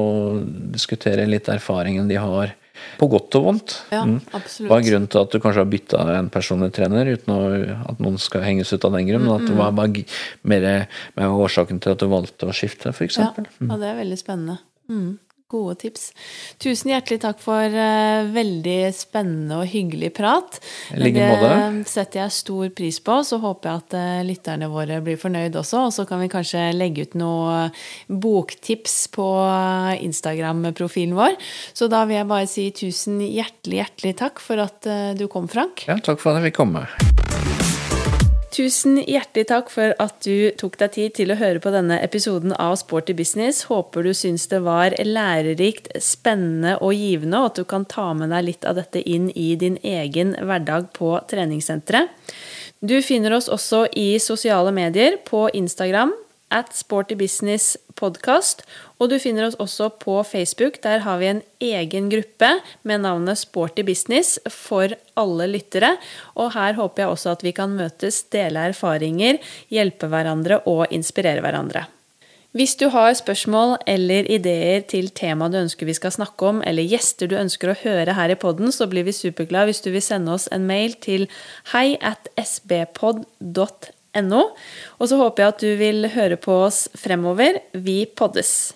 diskutere litt erfaringen de har. På godt og vondt. Ja, mm. absolutt. Hva er grunnen til at du kanskje har bytta en personlig trener, uten at noen skal henges ut av den grunn? Men at det var bare mer med årsaken til at du valgte å skifte, f.eks. Ja, mm. ja, det er veldig spennende. Mm. Gode tips. Tusen hjertelig takk for uh, veldig spennende og hyggelig prat. Det setter jeg stor pris på. Så håper jeg at uh, lytterne våre blir fornøyd også. Og så kan vi kanskje legge ut noe boktips på Instagram-profilen vår. Så da vil jeg bare si tusen hjertelig, hjertelig takk for at uh, du kom, Frank. Ja, takk for at jeg fikk komme. Tusen hjertelig takk for at du tok deg tid til å høre på denne episoden av Sporty business. Håper du syns det var lærerikt, spennende og givende, og at du kan ta med deg litt av dette inn i din egen hverdag på treningssenteret. Du finner oss også i sosiale medier på Instagram at Sporty Business Podcast. Og du finner oss også på Facebook. Der har vi en egen gruppe med navnet Sporty Business for alle lyttere. Og her håper jeg også at vi kan møtes, dele erfaringer, hjelpe hverandre og inspirere hverandre. Hvis du har spørsmål eller ideer til tema du ønsker vi skal snakke om, eller gjester du ønsker å høre her i poden, så blir vi superglade hvis du vil sende oss en mail til hei at sbpod.no No. Og så håper jeg at du vil høre på oss fremover. Vi poddes.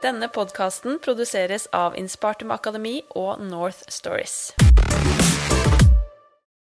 Denne podkasten produseres av Inspartum Akademi og North Stories.